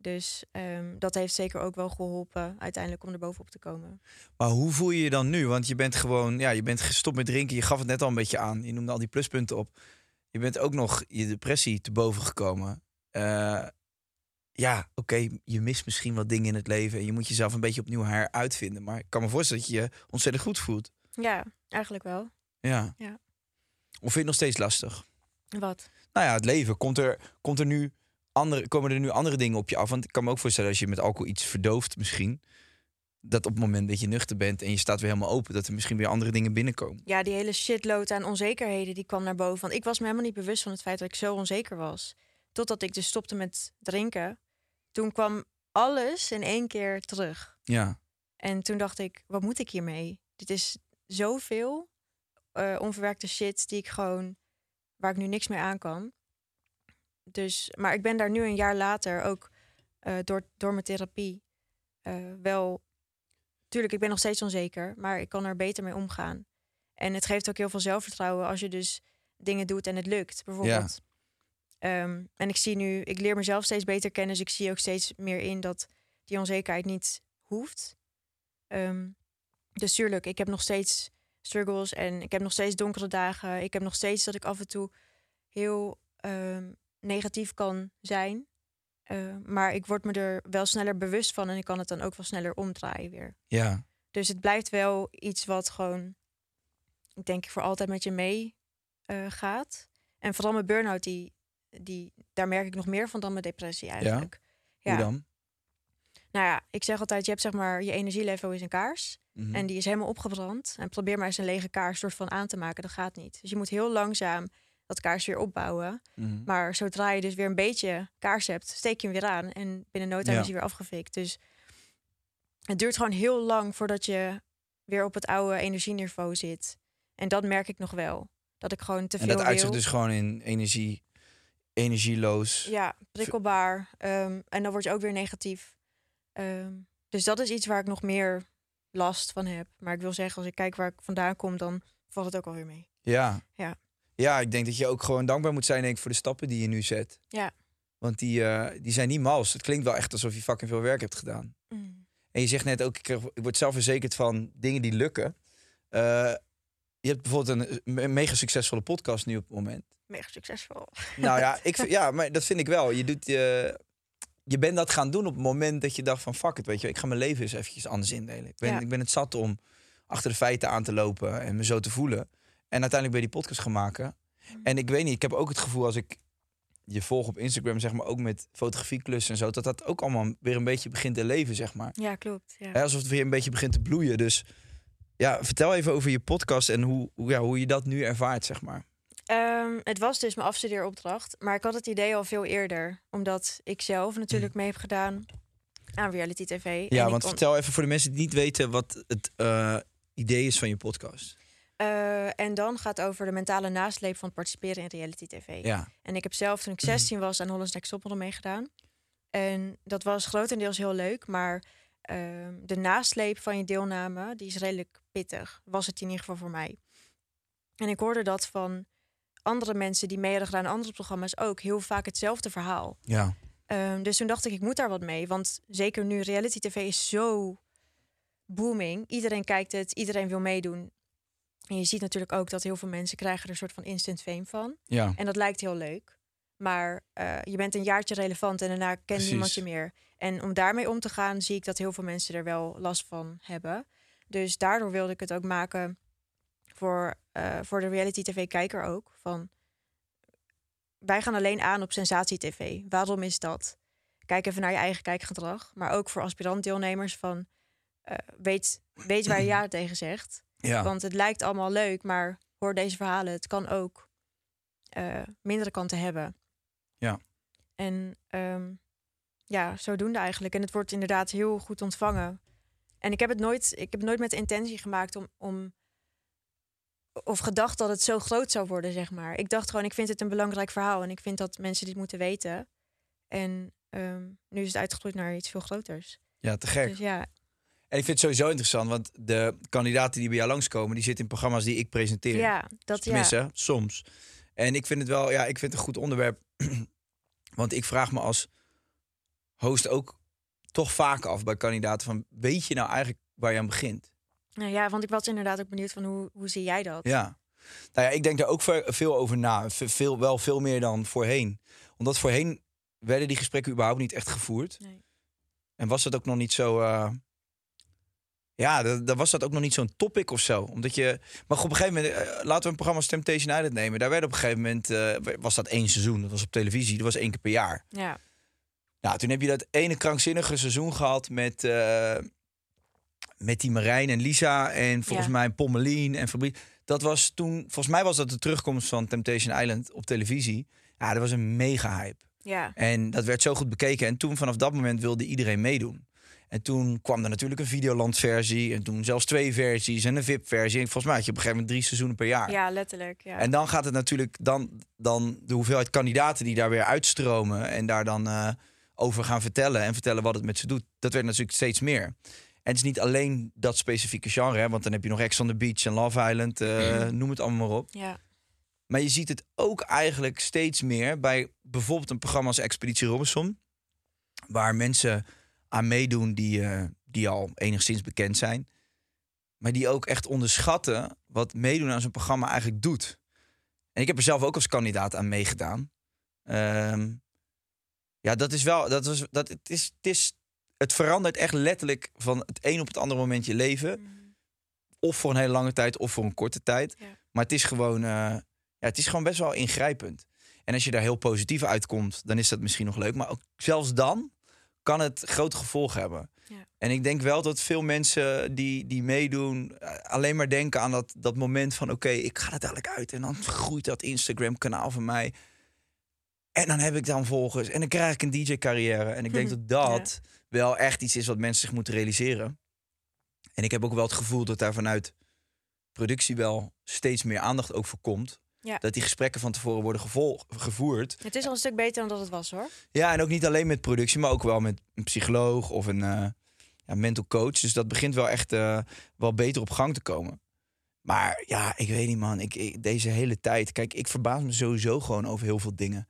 Dus ehm, dat heeft zeker ook wel geholpen uiteindelijk om er bovenop te komen. Maar hoe voel je je dan nu? Want je bent gewoon, ja, je bent gestopt met drinken. Je gaf het net al een beetje aan. Je noemde al die pluspunten op. Je bent ook nog je depressie te boven gekomen. Eh, ja, oké, je mist misschien wat dingen in het leven. En je moet jezelf een beetje opnieuw heruitvinden. Maar ik kan me voorstellen dat je je ontzettend goed voelt. Ja, eigenlijk wel. Ja. Ja. Of vind je het nog steeds lastig? Wat? Nou ja, het leven. Komt er, komt er nu andere, komen er nu andere dingen op je af? Want ik kan me ook voorstellen als je met alcohol iets verdooft misschien... dat op het moment dat je nuchter bent en je staat weer helemaal open... dat er misschien weer andere dingen binnenkomen. Ja, die hele shitload aan onzekerheden die kwam naar boven. Want ik was me helemaal niet bewust van het feit dat ik zo onzeker was. Totdat ik dus stopte met drinken. Toen kwam alles in één keer terug. Ja, En toen dacht ik, wat moet ik hiermee? Dit is zoveel eh, onverwerkte shit die ik gewoon, waar ik nu niks mee aan kan. Dus, maar ik ben daar nu een jaar later ook eh, door, door mijn therapie eh, wel. Tuurlijk, ik ben nog steeds onzeker, maar ik kan er beter mee omgaan. En het geeft ook heel veel zelfvertrouwen als je dus dingen doet en het lukt, bijvoorbeeld. Ehm, en ik zie nu, ik leer mezelf steeds beter kennen, dus ik zie ook steeds meer in dat die onzekerheid niet hoeft. Ehm, dus tuurlijk, ik heb nog steeds struggles en ik heb nog steeds donkere dagen. Ik heb nog steeds dat ik af en toe heel ehm, negatief kan zijn. Eh, maar ik word me er wel sneller bewust van en ik kan het dan ook wel sneller omdraaien weer. ja, Dus het blijft wel iets wat gewoon, ik denk voor altijd met je mee eh, gaat. En vooral mijn burn-out, die, die, daar merk ik nog meer van dan mijn depressie eigenlijk. hoe dan? Nou ja, ik zeg altijd, je hebt zeg maar, je energielevel is een kaars. Mhm. En die is helemaal opgebrand. En probeer maar eens een lege kaars soort van aan te maken. Dat gaat niet. Dus je moet heel langzaam dat kaars weer opbouwen. Mhm. Maar zodra je dus weer een beetje kaars hebt, steek je hem weer aan. En binnen no time Ja. is hij weer afgefikt. Dus het duurt gewoon heel lang voordat je weer op het oude energieniveau zit. En dat merk ik nog wel. Dat ik gewoon te En veel dat uitzicht dus gewoon in energie, energieloos. Ja, prikkelbaar. Ehm, en dan word je ook weer negatief. Ehm, dus dat is iets waar ik nog meer last van heb. Maar ik wil zeggen, als ik kijk waar ik vandaan kom, dan valt het ook alweer mee. Ja. Ja. Ja, ik denk dat je ook gewoon dankbaar moet zijn denk ik, voor de stappen die je nu zet. Ja. Want die, eh, die zijn niet mals. Het klinkt wel echt alsof je fucking veel werk hebt gedaan. Mm. En je zegt net ook, ik, ik word zelf verzekerd van dingen die lukken. Eh, je hebt bijvoorbeeld een, een mega succesvolle podcast nu op het moment. Mega succesvol. Nou ja, [LAUGHS] ik, ja, maar dat vind ik wel. Je, doet, je je bent dat gaan doen op het moment dat je dacht van... fuck it, weet je, ik ga mijn leven eens eventjes anders indelen. Ik ben, Ja. ik ben het zat om achter de feiten aan te lopen en me zo te voelen. En uiteindelijk ben je die podcast gaan maken. En ik weet niet, ik heb ook het gevoel als ik je volg op Instagram, zeg maar, ook met fotografieklussen en zo... dat dat ook allemaal weer een beetje begint te leven, zeg maar. Ja, klopt. Ja. Alsof het weer een beetje begint te bloeien. Dus ja, vertel even over je podcast en hoe, ja, hoe je dat nu ervaart, zeg maar. Ehm, het was dus mijn afstudeeropdracht. Maar ik had het idee al veel eerder. Omdat ik zelf natuurlijk mee heb gedaan aan reality tv. Mm. Ja, want vertel even voor de mensen die niet weten wat het eh, idee is van je podcast. Eh, en dan gaat het over de mentale nasleep van het participeren in reality tv. Ja, En ik heb zelf toen ik 16 was aan Hollands Next Topmodel meegedaan. En dat was grotendeels heel leuk, maar ehm, de nasleep van je deelname, die is redelijk pittig. Was het in ieder geval voor mij. En ik hoorde dat van andere mensen die mee hadden gedaan aan andere programma's ook heel vaak hetzelfde verhaal. ja, Ehm, dus toen dacht ik, ik moet daar wat mee. Want zeker nu, reality tv is zo booming. Iedereen kijkt het, iedereen wil meedoen. En je ziet natuurlijk ook dat heel veel mensen krijgen er een soort van instant fame van. ja. En dat lijkt heel leuk. Maar eh, je bent een jaartje relevant en daarna kent niemand je meer. En om daarmee om te gaan, zie ik dat heel veel mensen er wel last van hebben. Dus daardoor wilde ik het ook maken voor, eh, voor de reality tv-kijker ook. Van, wij gaan alleen aan op sensatie-tv. Waarom is dat? Kijk even naar je eigen kijkgedrag. Maar ook voor aspirant-deelnemers van... eh, weet, weet waar je ja [CLEARS THROAT] tegen zegt. Ja. Want het lijkt allemaal leuk, maar hoor deze verhalen. Het kan ook eh, mindere kanten hebben. Ja. En ehm, ja, zodoende eigenlijk. En het wordt inderdaad heel goed ontvangen. En ik heb het nooit, ik heb nooit met de intentie gemaakt om, om of gedacht dat het zo groot zou worden, zeg maar. Ik dacht gewoon, ik vind het een belangrijk verhaal en ik vind dat mensen dit moeten weten. En ehm, nu is het uitgegroeid naar iets veel groters. Ja, te gek. Dus ja, En ik vind het sowieso interessant, want de kandidaten die bij jou langskomen, die zitten in programma's die ik presenteer. ja dat ja. Tenminste, soms. En ik vind het wel, ja, ik vind het een goed onderwerp. [CLEARS THROAT] Want ik vraag me als host ook toch vaak af bij kandidaten van, weet je nou eigenlijk waar je aan begint? Nou ja, want ik was inderdaad ook benieuwd van hoe, hoe zie jij dat? Ja. Nou ja, ik denk daar ook ve- veel over na. Ve- Veel, wel veel meer dan voorheen. Omdat voorheen werden die gesprekken überhaupt niet echt gevoerd. Nee. En was dat ook nog niet zo. eh, ja, dan was dat ook nog niet zo'n topic of zo. Omdat je. Maar op een gegeven moment, eh, laten we een programma als Temptation Island nemen. Daar werd op een gegeven moment. eh, was dat één seizoen. Dat was op televisie. Dat was één keer per jaar. Ja, Nou, toen heb je dat ene krankzinnige seizoen gehad met. eh, met die Marijn en Lisa. En volgens Ja. mij Pommelien en Fabrice. Dat was toen. Volgens mij was dat de terugkomst van Temptation Island op televisie. Ja, dat was een mega hype. ja, En dat werd zo goed bekeken. En toen vanaf dat moment wilde iedereen meedoen. En toen kwam er natuurlijk een Videoland-versie. En toen zelfs twee versies en een VIP-versie. En volgens mij had je op een gegeven moment drie seizoenen per jaar. ja, letterlijk. Ja. En dan gaat het natuurlijk... Dan, dan de hoeveelheid kandidaten die daar weer uitstromen... en daar dan eh, over gaan vertellen... en vertellen wat het met ze doet. Dat werd natuurlijk steeds meer. En het is niet alleen dat specifieke genre. Hè, want dan heb je nog Ex on the Beach en Love Island. eh, Noem het allemaal maar op. ja, Maar je ziet het ook eigenlijk steeds meer bij bijvoorbeeld een programma als Expeditie Robinson. Waar mensen aan meedoen die, eh, die al enigszins bekend zijn. Maar die ook echt onderschatten wat meedoen aan zo'n programma eigenlijk doet. En ik heb er zelf ook als kandidaat aan meegedaan. Ehm, ja, dat is wel. Dat was, dat, het, is, het, is, het verandert echt letterlijk van het een op het andere moment je leven. Mhm. Of voor een hele lange tijd of voor een korte tijd. Ja. Maar het is gewoon. eh, ja, het is gewoon best wel ingrijpend. En als je daar heel positief uitkomt, dan is dat misschien nog leuk. Maar ook zelfs dan kan het grote gevolgen hebben. Ja. En ik denk wel dat veel mensen die, die meedoen... eh, alleen maar denken aan dat, dat moment van... oké, ik ga er dadelijk uit. En dan groeit dat Instagram-kanaal van mij. En dan heb ik dan volgers. En dan krijg ik een DJ-carrière. En ik denk [LAUGHS] dat dat wel echt iets is wat mensen zich moeten realiseren. En ik heb ook wel het gevoel dat daar vanuit productie wel steeds meer aandacht ook voor komt. Ja. Dat die gesprekken van tevoren worden gevoerd. Het is al een stuk beter dan dat het was, hoor. Ja, en ook niet alleen met productie, maar ook wel met een psycholoog of een eh, ja, mental coach. Dus dat begint wel echt eh, wel beter op gang te komen. Maar ja, ik weet niet man, ik, ik- deze hele tijd... Kijk, ik verbaas me sowieso gewoon over heel veel dingen.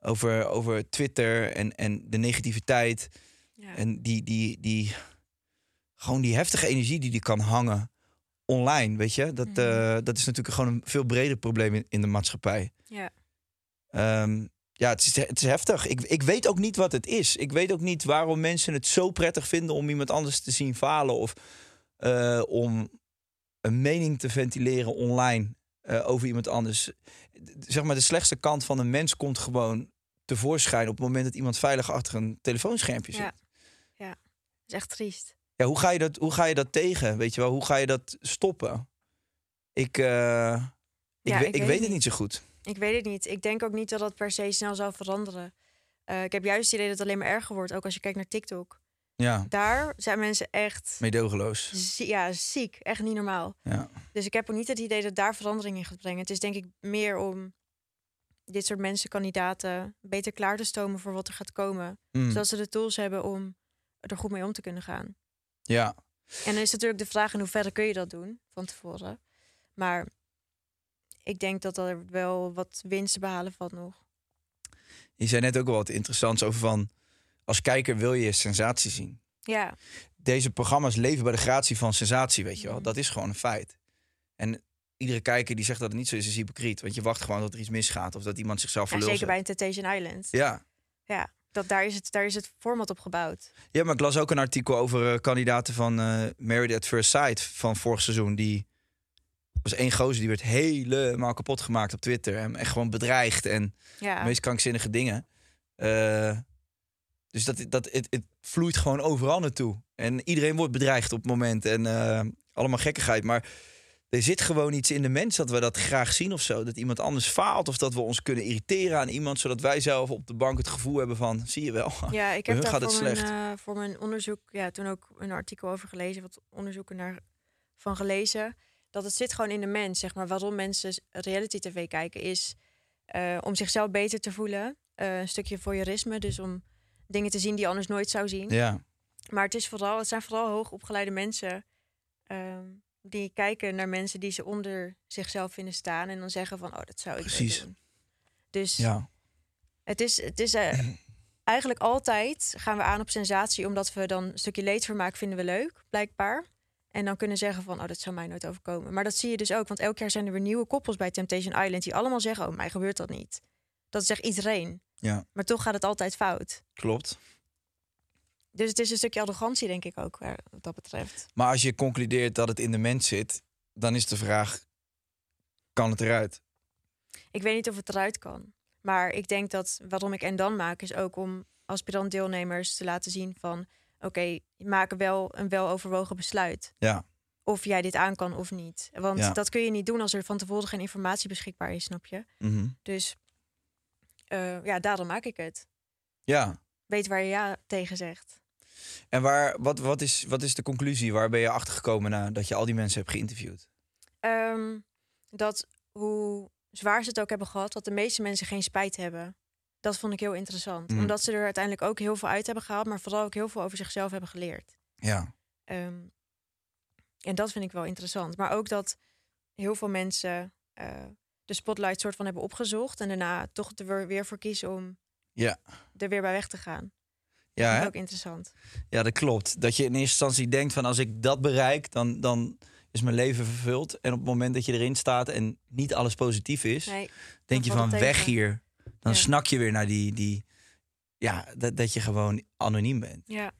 Over, over Twitter en, en de negativiteit. Ja. En die, die, die, gewoon die heftige energie die die kan hangen online, weet je. Dat, Mhm. eh, dat is natuurlijk gewoon een veel breder probleem in, in de maatschappij. ja. Ehm, ja, het is, het is heftig. Ik, ik weet ook niet wat het is. Ik weet ook niet waarom mensen het zo prettig vinden om iemand anders te zien falen. Of eh, om een mening te ventileren online eh, over iemand anders. Zeg maar, de slechtste kant van een mens komt gewoon tevoorschijn op het moment dat iemand veilig achter een telefoonschermpje zit. Ja. Dat is echt triest. Ja, hoe ga je dat, hoe ga je dat tegen? Weet je wel, hoe ga je dat stoppen? Ik, eh, ik, Ja, we- ik ik, weet weet het niet zo goed. Ik weet het niet. Ik denk ook niet dat dat per se snel zal veranderen. Eh, ik heb juist het idee dat het alleen maar erger wordt. Ook als je kijkt naar TikTok. Ja, Daar zijn mensen echt meedogenloos. zie- ja, ziek. Echt niet normaal. Ja. Dus ik heb ook niet het idee dat daar verandering in gaat brengen. Het is denk ik meer om dit soort mensen, kandidaten, beter klaar te stomen voor wat er gaat komen. Mm, Zodat ze de tools hebben om er goed mee om te kunnen gaan. Ja. En dan is natuurlijk de vraag in hoeverre kun je dat doen van tevoren. Maar ik denk dat er wel wat winst te behalen valt nog. Je zei net ook al wat interessants over van... als kijker wil je sensatie zien. Ja, Deze programma's leven bij de gratie van sensatie, weet je wel. Mhm. Dat is gewoon een feit. En iedere kijker die zegt dat het niet zo is, is hypocriet. Want je wacht gewoon dat er iets misgaat of dat iemand zichzelf ja verlult. zeker bij een Temptation Island. Ja. Ja, dat, daar, is het, daar is het format op gebouwd. ja, maar ik las ook een artikel over eh, kandidaten van eh Married at First Sight van vorig seizoen. Die was één gozer die werd helemaal kapot gemaakt op Twitter. En echt gewoon bedreigd en Ja, de meest krankzinnige dingen. Eh, dus dat, dat, het, het vloeit gewoon overal naartoe. En iedereen wordt bedreigd op het moment. En allemaal gekkigheid. Maar er zit gewoon iets in de mens dat we dat graag zien of zo. Dat iemand anders faalt of dat we ons kunnen irriteren aan iemand, zodat wij zelf op de bank het gevoel hebben van, zie je wel. Ja, ik [LAUGHS] heb daar gaat voor het mijn, eh, voor mijn onderzoek ja, toen ook een artikel over gelezen, wat onderzoeken naar van gelezen. Dat het zit gewoon in de mens, zeg maar. Waarom mensen reality tv kijken is eh, om zichzelf beter te voelen. Eh, een stukje voyeurisme, dus om dingen te zien die je anders nooit zou zien. Ja, Maar het, is vooral, het zijn vooral hoogopgeleide mensen ehm, die kijken naar mensen die ze onder zichzelf vinden staan en dan zeggen van, oh, dat zou ik Precies. doen. Dus ja. het is, het is eh, [CLEARS THROAT] eigenlijk altijd gaan we aan op sensatie, omdat we dan een stukje leedvermaak vinden we leuk, blijkbaar. En dan kunnen zeggen van, oh, dat zou mij nooit overkomen. Maar dat zie je dus ook, want elk jaar zijn er weer nieuwe koppels bij Temptation Island die allemaal zeggen, oh, mij gebeurt dat niet. Dat zegt iedereen. Ja. Maar toch gaat het altijd fout. klopt. Dus het is een stukje arrogantie, denk ik ook, eh, wat dat betreft. Maar als je concludeert dat het in de mens zit, dan is de vraag, kan het eruit? Ik weet niet of het eruit kan. Maar ik denk dat waarom ik en dan maak, is ook om aspirant deelnemers te laten zien van oké, maak wel een weloverwogen besluit. Ja, Of jij dit aan kan of niet. Want Ja. dat kun je niet doen als er van tevoren geen informatie beschikbaar is, snap je? Mhm. Dus eh, ja, daarom maak ik het. ja. Weet waar je ja tegen zegt. En waar, wat, wat, is, wat is de conclusie? Waar ben je achter gekomen nadat je al die mensen hebt geïnterviewd? Ehm, dat hoe zwaar ze het ook hebben gehad, dat de meeste mensen geen spijt hebben. Dat vond ik heel interessant. Mm. Omdat ze er uiteindelijk ook heel veel uit hebben gehaald, maar vooral ook heel veel over zichzelf hebben geleerd. Ja, Ehm, en dat vind ik wel interessant. Maar ook dat heel veel mensen eh, de spotlight soort van hebben opgezocht en daarna toch er weer- weer voor kiezen om ja. er weer bij weg te gaan. Ja, Dat hè? is ook interessant. ja, dat klopt. Dat je in eerste instantie denkt van als ik dat bereik, dan, dan is mijn leven vervuld. En op het moment dat je erin staat en niet alles positief is, Nee, denk je van weg tegen. hier. Dan Ja. snak je weer naar die, die ja, dat, dat je gewoon anoniem bent. ja.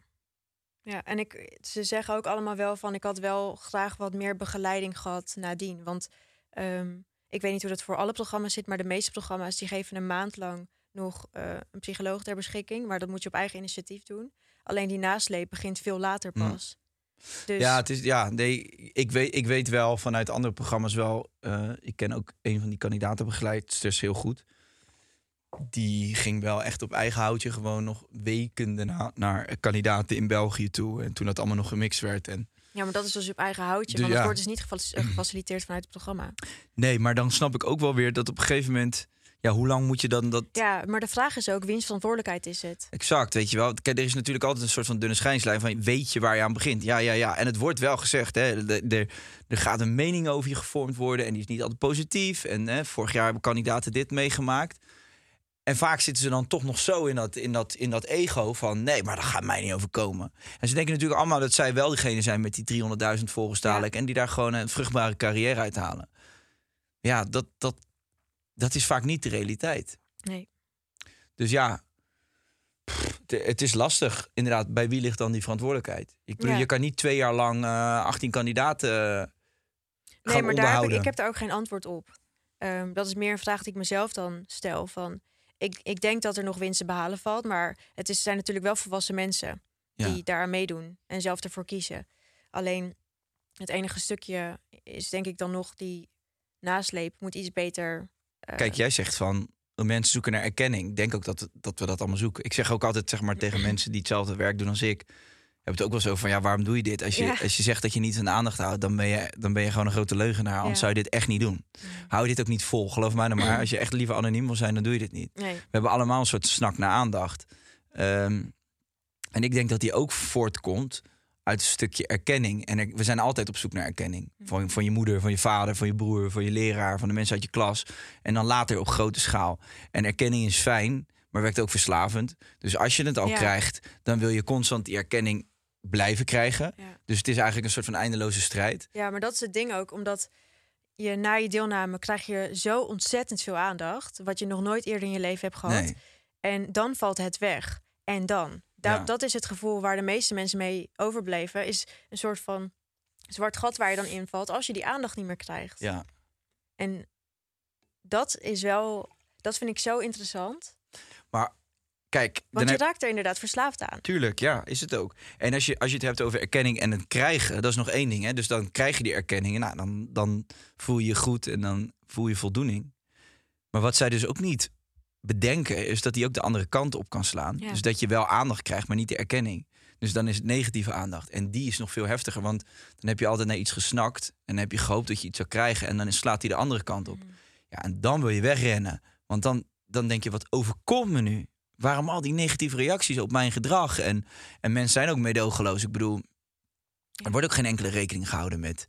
Ja, en ik, ze zeggen ook allemaal wel van ik had wel graag wat meer begeleiding gehad nadien. Want ehm, ik weet niet hoe dat voor alle programma's zit, maar de meeste programma's die geven een maand lang nog eh, een psycholoog ter beschikking. Maar dat moet je op eigen initiatief doen. Alleen die nasleep begint veel later Mm. pas. Dus Ja, het is, ja nee, ik, weet, ik weet wel vanuit andere programma's wel. eh, ik ken ook een van die kandidatenbegeleidsters heel goed. Die ging wel echt op eigen houtje gewoon nog weken daarna naar kandidaten in België toe. En toen dat allemaal nog gemixt werd. En, Ja, maar dat is dus op eigen houtje. Dus want ja. het wordt dus niet eh, gefaciliteerd vanuit het programma. nee, maar dan snap ik ook wel weer dat op een gegeven moment. Ja, hoe lang moet je dan dat. Ja, maar de vraag is ook, wiens verantwoordelijkheid is het? Exact, weet je wel. Kijk, er is natuurlijk altijd een soort van dunne schijnslijn van weet je waar je aan begint. Ja, ja, ja. En het wordt wel gezegd, hè. de- de- Er gaat een mening over je gevormd worden en die is niet altijd positief. En hè, vorig jaar hebben kandidaten dit meegemaakt. En vaak zitten ze dan toch nog zo in dat, in, dat, in dat ego van... nee, maar dat gaat mij niet overkomen. En ze denken natuurlijk allemaal dat zij wel degene zijn... met die 300.000 volgers dadelijk... en die daar gewoon een vruchtbare carrière uithalen. Ja, dat, dat, dat is vaak niet de realiteit. Nee. Dus ja, pff, het- het is lastig. Inderdaad, bij wie ligt dan die verantwoordelijkheid? Ik bedoel, Ja. je kan niet twee jaar lang eh 18 kandidaten eh, gaan Nee, maar daar heb ik, heb daar ook geen antwoord op. Ehm, dat is meer een vraag die ik mezelf dan stel. Van, ik, ik denk dat er nog winst te behalen valt, maar het is, zijn natuurlijk wel volwassen mensen Ja. die daaraan meedoen en zelf ervoor kiezen. Alleen het enige stukje is denk ik dan nog die nasleep moet iets beter. Eh, Kijk, jij zegt van de mensen zoeken naar erkenning. Ik denk ook dat, dat we dat allemaal zoeken. Ik zeg ook altijd zeg maar, tegen [CLEARS THROAT] mensen die hetzelfde werk doen als ik. Heb het ook wel zo van, ja, waarom doe je dit? Als je, Ja. als je zegt dat je niet de aandacht houdt, dan ben je, dan ben je gewoon een grote leugenaar. Anders Ja. zou je dit echt niet doen. Hou je dit ook niet vol, geloof mij nou maar. [CLEARS THROAT] Als je echt liever anoniem wil zijn, dan doe je dit niet. nee. We hebben allemaal een soort snak naar aandacht. Ehm, en ik denk dat die ook voortkomt uit een stukje erkenning. En er- we zijn altijd op zoek naar erkenning. Van, van je moeder, van je vader, van je broer, van je leraar, van de mensen uit je klas. En dan later op grote schaal. En erkenning is fijn, maar werkt ook verslavend. Dus als je het al Ja. krijgt, dan wil je constant die erkenning blijven krijgen. Ja. Dus het is eigenlijk een soort van eindeloze strijd. Ja, maar dat is het ding ook, omdat je na je deelname krijg je zo ontzettend veel aandacht, wat je nog nooit eerder in je leven hebt gehad. Nee. En dan valt het weg. En dan? Da- Ja. Dat is het gevoel waar de meeste mensen mee overbleven. Is een soort van zwart gat waar je dan invalt als je die aandacht niet meer krijgt. Ja. En dat is wel, dat vind ik zo interessant. Maar kijk, Want je heb- raakt er inderdaad verslaafd aan. Tuurlijk, ja, is het ook. En als je, als je het hebt over erkenning en het krijgen, dat is nog één ding. Hè? Dus dan krijg je die erkenning en nou, dan, dan voel je je goed en dan voel je voldoening. Maar wat zij dus ook niet bedenken, is dat die ook de andere kant op kan slaan. Ja. Dus dat je wel aandacht krijgt, maar niet de erkenning. Dus dan is het negatieve aandacht. En die is nog veel heftiger, want dan heb je altijd naar iets gesnakt. En dan heb je gehoopt dat je iets zou krijgen. En dan slaat hij de andere kant op. Ja, en dan wil je wegrennen. Want dan, dan denk je, wat overkomt me nu? Waarom al die negatieve reacties op mijn gedrag? En, en mensen zijn ook meedogenloos. Ik bedoel, er wordt ook geen enkele rekening gehouden met,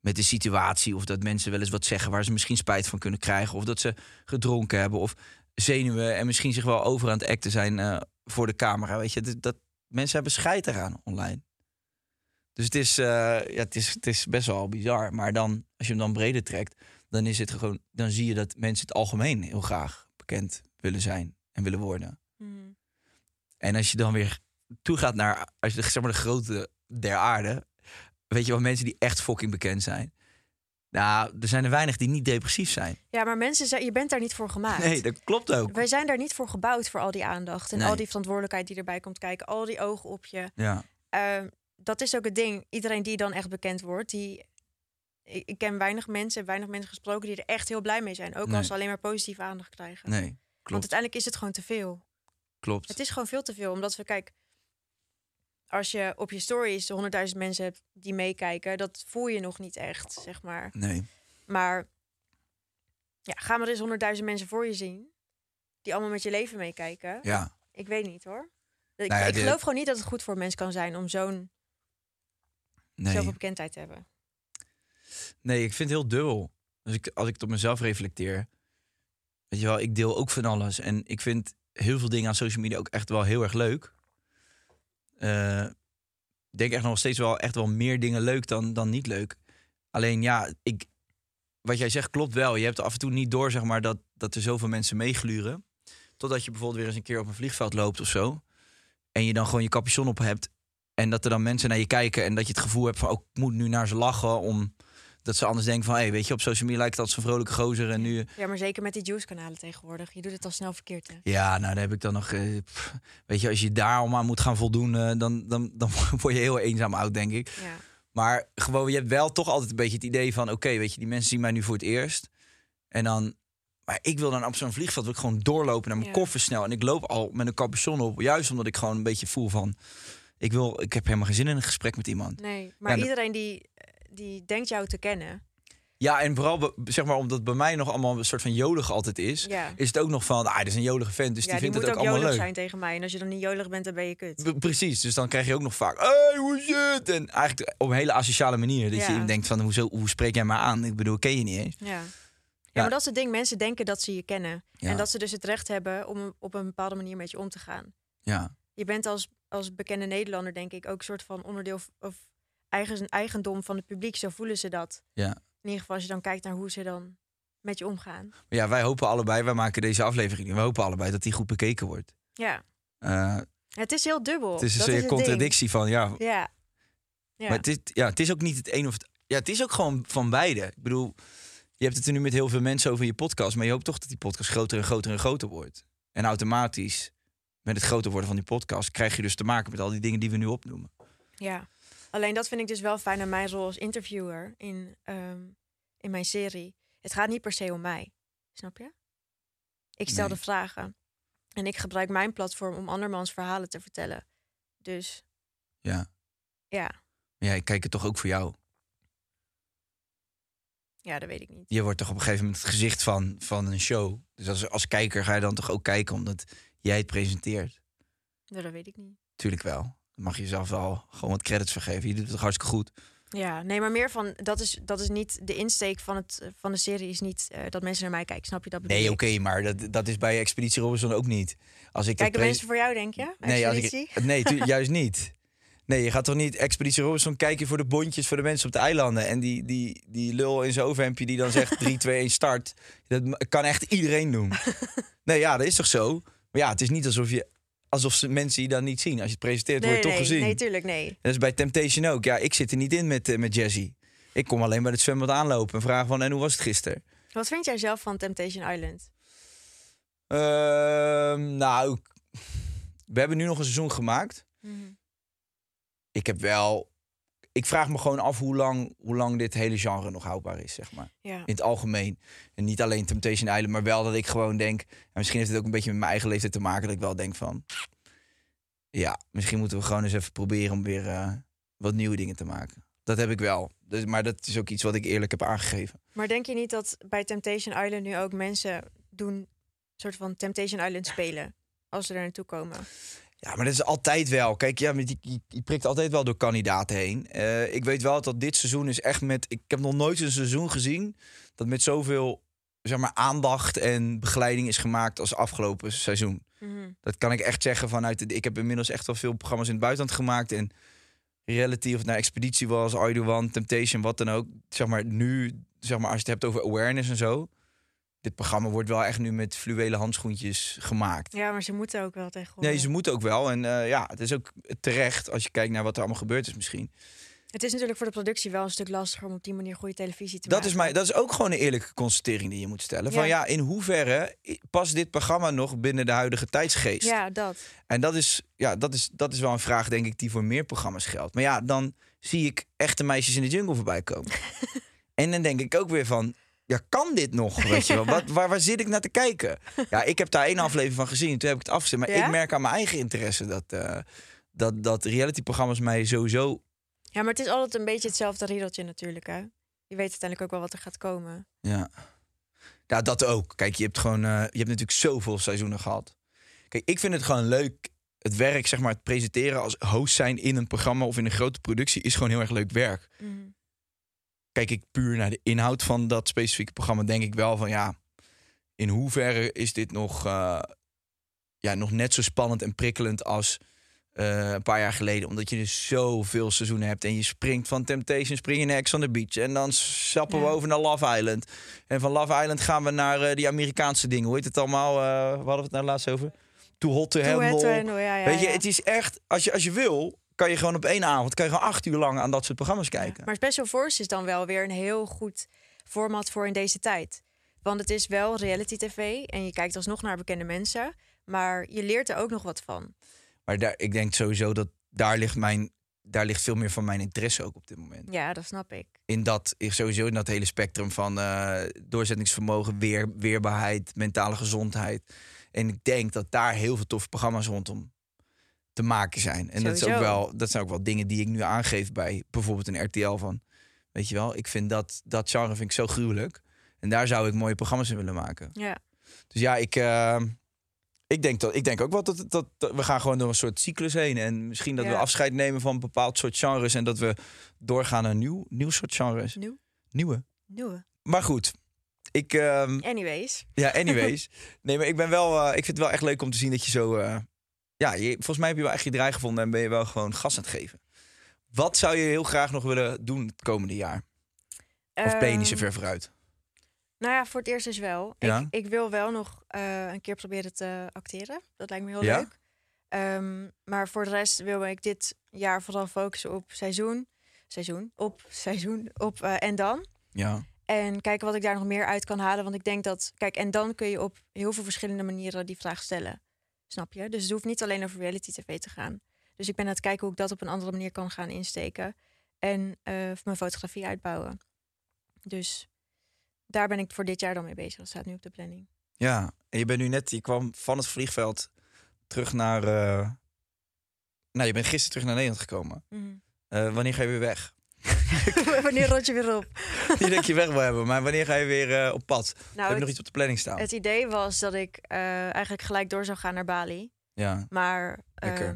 met de situatie. Of dat mensen wel eens wat zeggen waar ze misschien spijt van kunnen krijgen. Of dat ze gedronken hebben. Of zenuwen en misschien zich wel over aan het acten zijn eh, voor de camera. Weet je, dat, dat, mensen hebben scheid eraan online. Dus het is, eh, ja, het, is, het is best wel bizar. Maar dan, als je hem dan breder trekt, dan is het gewoon, dan zie je dat mensen het algemeen heel graag bekend willen zijn en willen worden. Mhm. En als je dan weer toegaat naar, als je de, zeg maar de grote der aarde, weet je wel, mensen die echt fucking bekend zijn. Nou, er zijn er weinig die niet depressief zijn. Ja, maar mensen, zijn, je bent daar niet voor gemaakt. Nee, dat klopt ook. Wij zijn daar niet voor gebouwd voor al die aandacht en Nee. al die verantwoordelijkheid die erbij komt kijken, al die ogen op je. Ja, Ehm, dat is ook het ding. Iedereen die dan echt bekend wordt, die. Ik, ken weinig mensen, weinig mensen gesproken die er echt heel blij mee zijn. Ook Nee. als ze alleen maar positieve aandacht krijgen. nee, Want klopt. uiteindelijk is het gewoon te veel. klopt. Het is gewoon veel te veel. Omdat we, kijk, als je op je stories 100.000 mensen hebt die meekijken, dat voel je nog niet echt, zeg maar. Nee, Maar ja, ga maar eens 100.000 mensen voor je zien, die allemaal met je leven meekijken. ja. Ik weet niet hoor. Ik, Nou ja, ik geloof gewoon niet dat het goed voor een mens kan zijn om zo'n Nee. zoveel bekendheid te hebben. Nee, ik vind het heel dubbel. Dus ik, als ik het op mezelf reflecteer. Weet je wel, ik deel ook van alles. En ik vind heel veel dingen aan social media ook echt wel heel erg leuk. Ik denk echt nog steeds wel echt wel meer dingen leuk dan, dan niet leuk. Alleen ja, ik, wat jij zegt klopt wel. Je hebt af en toe niet door, zeg maar, dat, dat er zoveel mensen meegluren. Totdat je bijvoorbeeld weer eens een keer op een vliegveld loopt of zo. En je dan gewoon je capuchon op hebt. En dat er dan mensen naar je kijken. En dat je het gevoel hebt van, oh, ik moet nu naar ze lachen. Om dat ze anders denken van, hé, hey, weet je, op social media lijkt dat zo'n vrolijke gozer. En nu, Ja, maar zeker met die juice-kanalen tegenwoordig. Je doet het al snel verkeerd, hè? ja, nou, daar heb ik dan nog. eh, pff, weet je, als je daar allemaal aan moet gaan voldoen, eh, dan, dan, dan [LAUGHS] word je heel eenzaam oud, denk ik. Ja. Maar gewoon, je hebt wel toch altijd een beetje het idee van: oké, weet je, die mensen zien mij nu voor het eerst. En dan. Maar ik wil dan op zo'n vliegveld wil ik gewoon doorlopen naar mijn Ja. koffer snel. En ik loop al met een capuchon op. Juist omdat ik gewoon een beetje voel van. Ik, wil, ik heb helemaal geen zin in een gesprek met iemand. Nee, maar Ja, iedereen die, die denkt jou te kennen. Ja, en vooral zeg maar omdat bij mij nog allemaal een soort van jolig altijd is. Ja, Is het ook nog van, ah, dit is een jolige vent, dus ja die vindt het ook ook allemaal leuk. zijn tegen mij. En als je dan niet jolig bent, dan ben je kut. P- Precies, dus dan krijg je ook nog vaak, hey, hoe is het? En eigenlijk op een hele asociale manier. Dat Ja. je denkt van, hoezo, hoe spreek jij mij aan? Ik bedoel, ken je niet eens. Ja. Ja, maar dat is het ding. Mensen denken dat ze je kennen. En dat ze dus het recht hebben om op een bepaalde manier met je om te gaan. Ja, Je bent als, als bekende Nederlander, denk ik, ook een soort van onderdeel of eigen, eigendom van het publiek. Zo voelen ze dat. ja. In ieder geval als je dan kijkt naar hoe ze dan met je omgaan. Maar ja, wij hopen allebei, wij maken deze aflevering. We hopen allebei dat die goed bekeken wordt. Ja, Eh, het is heel dubbel. het is een dat soort is het ding. contradictie van, ja, Ja. ja. Maar het is, ja, het is ook niet het een of het... Ja, het is ook gewoon van beide. Ik bedoel, je hebt het er nu met heel veel mensen over in je podcast... maar je hoopt toch dat die podcast groter en groter en groter wordt. En automatisch, met het groter worden van die podcast... krijg je dus te maken met al die dingen die we nu opnoemen. Ja, alleen dat vind ik dus wel fijn aan mijn rol als interviewer in, ehm, in mijn serie. Het gaat niet per se om mij, snap je? Ik stel Nee. de vragen en ik gebruik mijn platform om andermans verhalen te vertellen. Dus Ja. ja, Maar ja, ik kijk het toch ook voor jou. ja, dat weet ik niet. Je wordt toch op een gegeven moment het gezicht van, van een show. Dus als, als kijker ga je dan toch ook kijken omdat jij het presenteert. Ja, dat weet ik niet. Tuurlijk wel. Mag je jezelf wel gewoon wat credits vergeven. Je doet het hartstikke goed. Ja, nee, maar meer van dat is, dat is niet de insteek van, het, van de serie, is niet eh, dat mensen naar mij kijken. Snap je dat? Nee, oké, maar dat, dat is bij Expeditie Robinson ook niet. Als ik Kijken mensen voor jou, denk je? Nee, als Expeditie? ik, nee [LAUGHS] juist niet. Nee, je gaat toch niet Expeditie Robinson kijken voor de bondjes voor de mensen op de eilanden. En die, die, die lul in zijn overhemdje die dan zegt 3, 2, 1, start. Dat kan echt iedereen doen. [LAUGHS] Nee, ja, dat is toch zo? Maar ja, het is niet alsof, je, alsof ze mensen je dan niet zien. Als je het presenteert, Nee, word je nee, toch gezien. nee, tuurlijk, nee. Dat is bij Temptation ook. Ja, ik zit er niet in met, eh, met Jessie. Ik kom alleen bij het zwembad aanlopen en vragen van... en hoe was het gisteren? Wat vind jij zelf van Temptation Island? Ehm, nou, we hebben nu nog een seizoen gemaakt. Ik heb wel... Ik vraag me gewoon af hoe lang, hoe lang dit hele genre nog houdbaar is, zeg maar. Ja. In het algemeen. En niet alleen Temptation Island, maar wel dat ik gewoon denk... En misschien heeft het ook een beetje met mijn eigen leeftijd te maken... dat ik wel denk van... Ja, misschien moeten we gewoon eens even proberen om weer eh, wat nieuwe dingen te maken. Dat heb ik wel. Dus, maar dat is ook iets wat ik eerlijk heb aangegeven. Maar denk je niet dat bij Temptation Island nu ook mensen doen... een soort van Temptation Island spelen... als ze er naartoe komen? Ja, maar dat is altijd wel. Kijk, ja, je, je prikt altijd wel door kandidaten heen. Eh, ik weet wel dat dit seizoen is echt met... Ik heb nog nooit een seizoen gezien dat met zoveel zeg maar, aandacht en begeleiding is gemaakt als afgelopen seizoen. Mhm. Dat kan ik echt zeggen vanuit... De, ik heb inmiddels echt wel veel programma's in het buitenland gemaakt. En reality of nou expeditie was, I Do One, Temptation, wat dan ook. Zeg maar nu, zeg maar als je het hebt over awareness en zo. Dit programma wordt wel echt nu met fluwelen handschoentjes gemaakt. Ja, maar ze moeten ook wel tegenwoordig. Nee, ze moeten ook wel. En eh, ja, het is ook terecht als je kijkt naar wat er allemaal gebeurd is misschien. Het is natuurlijk voor de productie wel een stuk lastiger... om op die manier goede televisie te Dat maken. is, mij, dat is ook gewoon een eerlijke constatering die je moet stellen. Van Ja. ja, in hoeverre past dit programma nog binnen de huidige tijdsgeest? Ja, dat. En dat is, ja, dat, is, dat is wel een vraag, denk ik, die voor meer programma's geldt. Maar ja, dan zie ik echte meisjes in de jungle voorbij komen. [LAUGHS] en dan denk ik ook weer van, ja, kan dit nog? Weet je wel? [LAUGHS] Wat, waar, waar zit ik naar te kijken? Ja, ik heb daar één aflevering van gezien. Toen heb ik het afgezet. Maar Ja? ik merk aan mijn eigen interesse dat, eh dat, dat realityprogramma's mij sowieso... Ja, maar het is altijd een beetje hetzelfde riedeltje natuurlijk, hè? Je weet uiteindelijk ook wel wat er gaat komen. Ja. ja, dat ook. Kijk, je hebt gewoon, eh, je hebt natuurlijk zoveel seizoenen gehad. Kijk, ik vind het gewoon leuk. Het werk, zeg maar, het presenteren als host zijn in een programma of in een grote productie is gewoon heel erg leuk werk. Mhm. Kijk ik puur naar de inhoud van dat specifieke programma, denk ik wel van ja, in hoeverre is dit nog, eh, ja, nog net zo spannend en prikkelend als eh, een paar jaar geleden. Omdat je dus zoveel seizoenen hebt en je springt van Temptation, spring je naar Ex on the Beach. En dan sappen we over naar Love Island. En van Love Island gaan we naar eh, die Amerikaanse dingen. Hoe heet het allemaal? Eh waar hadden we het nou laatst over? Too Hot to Handle. ja, ja, Weet je, het is echt, als je, als je wil, kan je gewoon op één avond, kan je gewoon acht uur lang aan dat soort programma's Ja. kijken. Maar Special Force is dan wel weer een heel goed format voor in deze tijd. Want het is wel reality tv en je kijkt alsnog naar bekende mensen. Maar je leert er ook nog wat van. Maar daar, ik denk sowieso dat daar ligt, mijn, daar ligt veel meer van mijn interesse ook op dit moment. Ja, dat snap ik. In dat, sowieso in dat hele spectrum van eh, doorzettingsvermogen, weer, weerbaarheid, mentale gezondheid. En ik denk dat daar heel veel toffe programma's rondom te maken zijn. En dat, is ook wel, dat zijn ook wel dingen die ik nu aangeef bij bijvoorbeeld een RTL van. Weet je wel, ik vind dat, dat genre vind ik zo gruwelijk. En daar zou ik mooie programma's in willen maken. Ja. Dus ja, ik, eh, ik, denk, dat, ik denk ook wel dat, dat, dat we gaan gewoon door een soort cyclus heen. En misschien dat we afscheid nemen van een bepaald soort genres. En dat we doorgaan naar een nieuw, nieuw soort genres. Nieuw? Nieuwe. Nieuwe. Maar goed, ik, ehm, Anyways. ja, anyways. [LAUGHS] nee, maar ik ben wel, eh, ik vind het wel echt leuk om te zien dat je zo, eh, ja, je, volgens mij heb je wel echt je draai gevonden en ben je wel gewoon gas aan het geven. Wat zou je heel graag nog willen doen het komende jaar? Of ben je niet zo Ehm, ver vooruit? Nou ja, voor het eerst is wel. Ja? Ik, ik wil wel nog eh, een keer proberen te acteren. Dat lijkt me heel Ja? leuk. Ehm, maar voor de rest wil ik dit jaar vooral focussen op seizoen. Seizoen. Op seizoen. Op eh, en dan. Ja. En kijken wat ik daar nog meer uit kan halen. Want ik denk dat, kijk, en dan kun je op heel veel verschillende manieren die vraag stellen. Snap je? Dus het hoeft niet alleen over reality tv te gaan. Dus ik ben aan het kijken hoe ik dat op een andere manier kan gaan insteken. En eh, mijn fotografie uitbouwen. Dus daar ben ik voor dit jaar dan mee bezig. Dat staat nu op de planning. Ja, en je bent nu net, je kwam van het vliegveld terug naar. eh, nou, je bent gisteren terug naar Nederland gekomen. Eh, wanneer ga je weer weg? [LAUGHS] Wanneer rot je weer op? [LAUGHS] Niet dat ik je weg wil hebben, maar wanneer ga je weer eh, op pad? heb je Nou, nog het, iets op de planning staan? het idee was dat ik eh, eigenlijk gelijk door zou gaan naar Bali. Ja, Maar eh,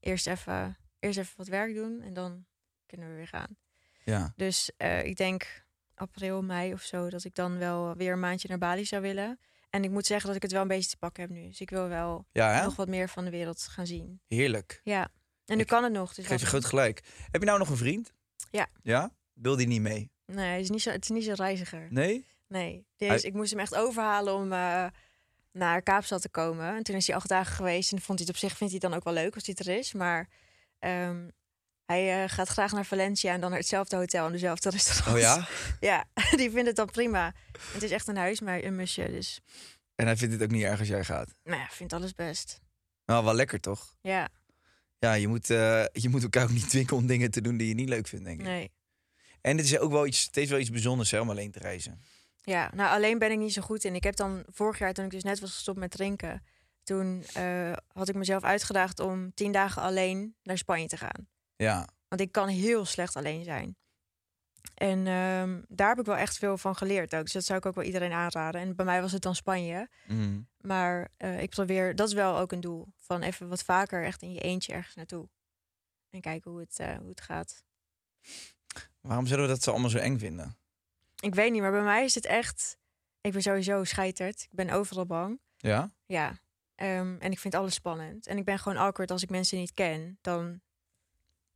eerst, even, eerst even wat werk doen en dan kunnen we weer gaan. ja. Dus ik denk april, mei of zo, dat ik dan wel weer een maandje naar Bali zou willen. En ik moet zeggen dat ik het wel een beetje te pakken heb nu. Dus ik wil wel Ja, nog wat meer van de wereld gaan zien. Heerlijk. Ja. En nu Ik kan het nog. Dus Geef je groot gelijk. Heb je nou nog een vriend? Ja. Ja? Wil die niet mee? Nee, het is niet zo, het is niet zo'n reiziger. Nee? Nee. Hij- is, ik moest hem echt overhalen om eh, naar Kaapstad te komen. En toen is hij acht dagen geweest. En vond hij het op zich vindt hij het dan ook wel leuk als hij er is. Maar ehm, hij eh, gaat graag naar Valencia en dan naar hetzelfde hotel en dezelfde restaurant. Oh ja? [LAUGHS] Ja, [LAUGHS] die vindt het dan prima. Het is echt een huis, maar een musje. Dus En hij vindt het ook niet erg als jij gaat. nou ja, vindt alles best. Nou, wel lekker toch? Ja, Ja, je moet, eh, je moet elkaar ook niet dwingen om dingen te doen die je niet leuk vindt, denk ik. nee. En het is ook wel iets, is wel iets bijzonders hè, om alleen te reizen. Ja, nou alleen ben ik niet zo goed in. Ik heb dan vorig jaar, toen ik dus net was gestopt met drinken, toen eh, had ik mezelf uitgedaagd om tien dagen alleen naar Spanje te gaan. Ja, Want ik kan heel slecht alleen zijn. En ehm, daar heb ik wel echt veel van geleerd ook. Dus dat zou ik ook wel iedereen aanraden. En bij mij was het dan Spanje. Mhm. Maar eh, ik probeer, dat is wel ook een doel. Van even wat vaker echt in je eentje ergens naartoe. En kijken hoe het, eh, hoe het gaat. waarom zullen we dat zo allemaal zo eng vinden? Ik weet niet, maar bij mij is het echt... Ik ben sowieso scheiterd. Ik ben overal bang. Ja? Ja. Ehm, en ik vind alles spannend. En ik ben gewoon awkward als ik mensen niet ken. Dan,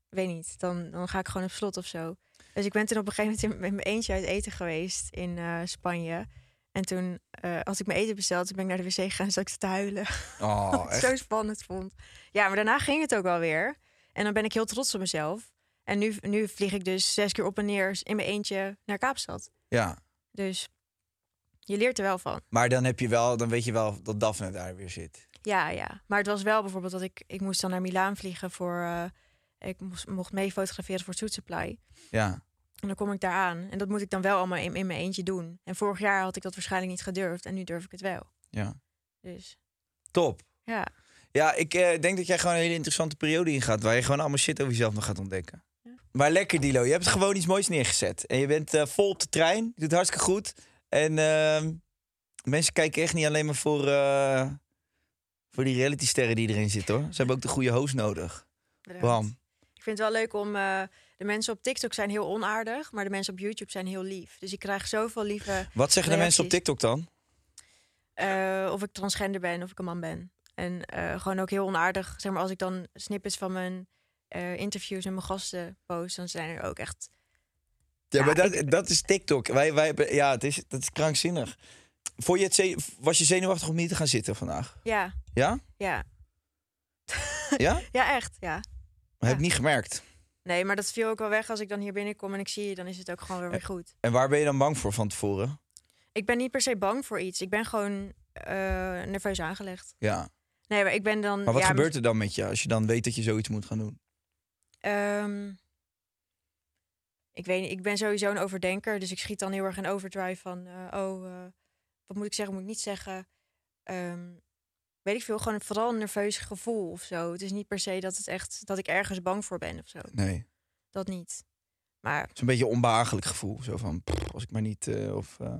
weet niet, dan, dan ga ik gewoon op slot of zo. Dus ik ben toen op een gegeven moment in, met mijn eentje uit eten geweest in eh, Spanje. En toen, eh, als ik mijn eten besteld, toen ben ik naar de wc gegaan en zat ik te huilen. Oh, [LAUGHS] echt? zo spannend vond. Ja, maar daarna ging het ook wel weer. En dan ben ik heel trots op mezelf. En nu, nu vlieg ik dus zes keer op en neer in mijn eentje naar Kaapstad. Ja, Dus je leert er wel van. maar dan heb je wel, dan weet je wel dat Daphne daar weer zit. Ja, ja. Maar het was wel bijvoorbeeld dat ik... Ik moest dan naar Milaan vliegen voor... eh, ik moest, mocht mee fotograferen voor Food Supply. Ja, En dan kom ik daar aan. En dat moet ik dan wel allemaal in, in mijn eentje doen. En vorig jaar had ik dat waarschijnlijk niet gedurfd. En nu durf ik het wel. ja. Dus Top. ja. Ja, ik eh, denk dat jij gewoon een hele interessante periode ingaat... waar je gewoon allemaal shit over jezelf nog gaat ontdekken. Ja. Maar lekker, Dilo. Je hebt gewoon iets moois neergezet. En je bent eh, vol op de trein. Je doet hartstikke goed. En ehm, mensen kijken echt niet alleen maar voor, eh, voor die realitysterren die erin zitten, hoor. Ze hebben ook de goede host nodig. bedankt. Vind het wel leuk om... eh, de mensen op TikTok zijn heel onaardig. Maar de mensen op YouTube zijn heel lief. Dus ik krijg zoveel lieve... Wat zeggen de mensen op. TikTok dan? eh, of ik transgender ben of ik een man ben. En eh, gewoon ook heel onaardig. Zeg maar als ik dan snippets van mijn interviews en mijn gasten post... dan zijn er ook echt... Ja, Ja, maar dat, ik- dat is TikTok. Wij, wij hebben, ja, het is, dat is krankzinnig. Vond je het was je zenuwachtig om niet te gaan zitten vandaag? Ja, Ja? ja. [LAUGHS] [LAUGHS] Ja? Ja, echt, ja. Maar heb niet gemerkt. Nee, maar dat viel ook wel weg als ik dan hier binnenkom en ik zie je, dan is het ook gewoon weer, weer goed. En waar ben je dan bang voor van tevoren? Ik ben niet per se bang voor iets. Ik ben gewoon eh, nerveus aangelegd. Ja. Nee, maar ik ben dan. Maar wat ja, gebeurt er dan met je als je dan weet dat je zoiets moet gaan doen? ehm, ik weet niet, ik ben sowieso een overdenker, dus ik schiet dan heel erg in overdrive van, eh, oh, eh, wat moet ik zeggen, moet ik niet zeggen. Ehm, weet ik veel, gewoon vooral een nerveus gevoel of zo. Het is niet per se dat het echt dat ik ergens bang voor ben of zo. Nee. Dat niet. Maar Het is een beetje een onbehagelijk gevoel. Zo van, pff, als ik maar niet... eh, of, eh,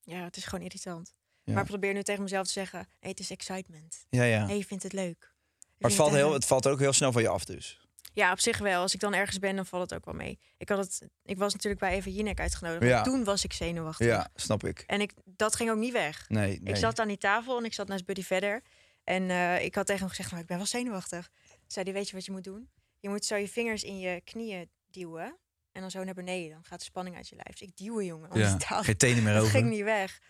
ja, het is gewoon irritant. ja. Maar ik probeer nu tegen mezelf te zeggen: nee, het is excitement. ja, ja. Nee, je vindt het leuk. Je maar het valt, heel, leuk. het valt ook heel snel van je af dus. Ja, op zich wel. Als ik dan ergens ben, dan valt het ook wel mee. Ik, had het, ik was natuurlijk bij Eva Jinek uitgenodigd. Ja. maar Toen was ik zenuwachtig. Ja, snap ik. En ik, dat ging ook niet weg. Nee, nee. Ik zat aan die tafel en ik zat naast Buddy verder. En eh, ik had tegen hem gezegd, nou, ik ben wel zenuwachtig. Toen zei hij, weet je wat je moet doen? Je moet zo je vingers in je knieën duwen. En dan zo naar beneden. Dan gaat de spanning uit je lijf. Dus ik duwen, jongen. ja. die tafel. Geen tenen meer over. ging niet weg.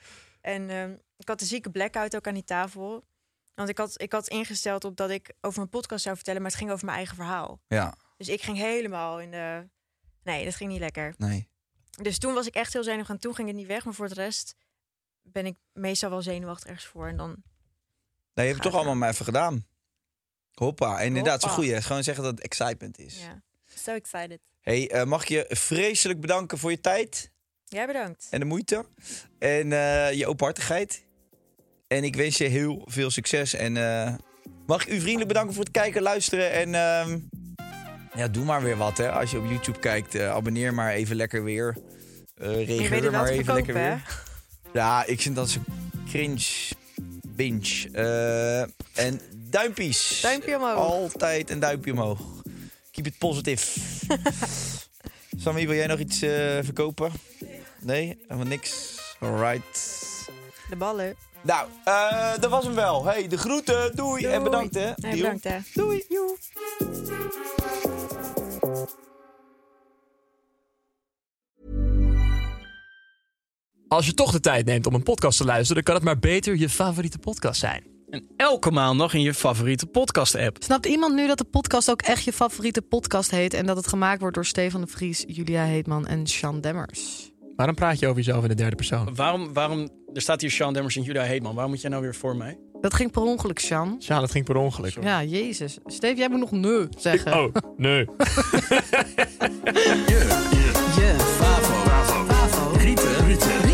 En ehm, ik had een zieke blackout ook aan die tafel. Want ik had, ik had ingesteld op dat ik over mijn podcast zou vertellen, maar het ging over mijn eigen verhaal. Ja, Dus ik ging helemaal in de. Nee, dat ging niet lekker. nee. Dus toen was ik echt heel zenuwachtig. En toen ging het niet weg. Maar voor de rest ben ik meestal wel zenuwachtig ergens voor. En dan. Nee, je hebt het toch allemaal maar even gedaan. Hoppa. En inderdaad, zo goed. Gewoon zeggen dat het excitement is. Ja. So excited. Hey, eh, mag ik je vreselijk bedanken voor je tijd Jij bedankt. en de moeite. En eh, je openhartigheid. En ik wens je heel veel succes. En eh, mag ik u vriendelijk bedanken voor het kijken, luisteren. En ehm, ja, doe maar weer wat. Hè. Als je op YouTube kijkt, eh, abonneer maar even lekker weer. Eh reageer maar even lekker hè? weer. Ja, ik vind dat zo cringe. Binge. En duimpies. Duimpje omhoog. Altijd een duimpje omhoog. Keep it positive. [LAUGHS] Sammy, wil jij nog iets verkopen? Nee? Helemaal niks? Alright. De ballen. Nou, eh, dat was hem wel. Hey, de groeten. Doei. En bedankt hè. Bedankt hè. Doei. Als je toch de tijd neemt om een podcast te luisteren, dan kan het maar beter je favoriete podcast zijn. En elke maandag in je favoriete podcast-app. Snapt iemand nu dat de podcast ook echt je favoriete podcast heet... en dat het gemaakt wordt door Stefan de Vries, Julia Heetman en Sean Demmers? Waarom praat je over jezelf in de derde persoon? Waarom, waarom er staat hier Sean Demmers en Judah Heetman. Waar moet jij nou weer voor mij? Dat ging per ongeluk, Sean. Ja, dat ging per ongeluk. Ja, jezus. Steve, jij moet nog nee zeggen. Oh, nee. [LAUGHS] je, je, je, rieten, rieten.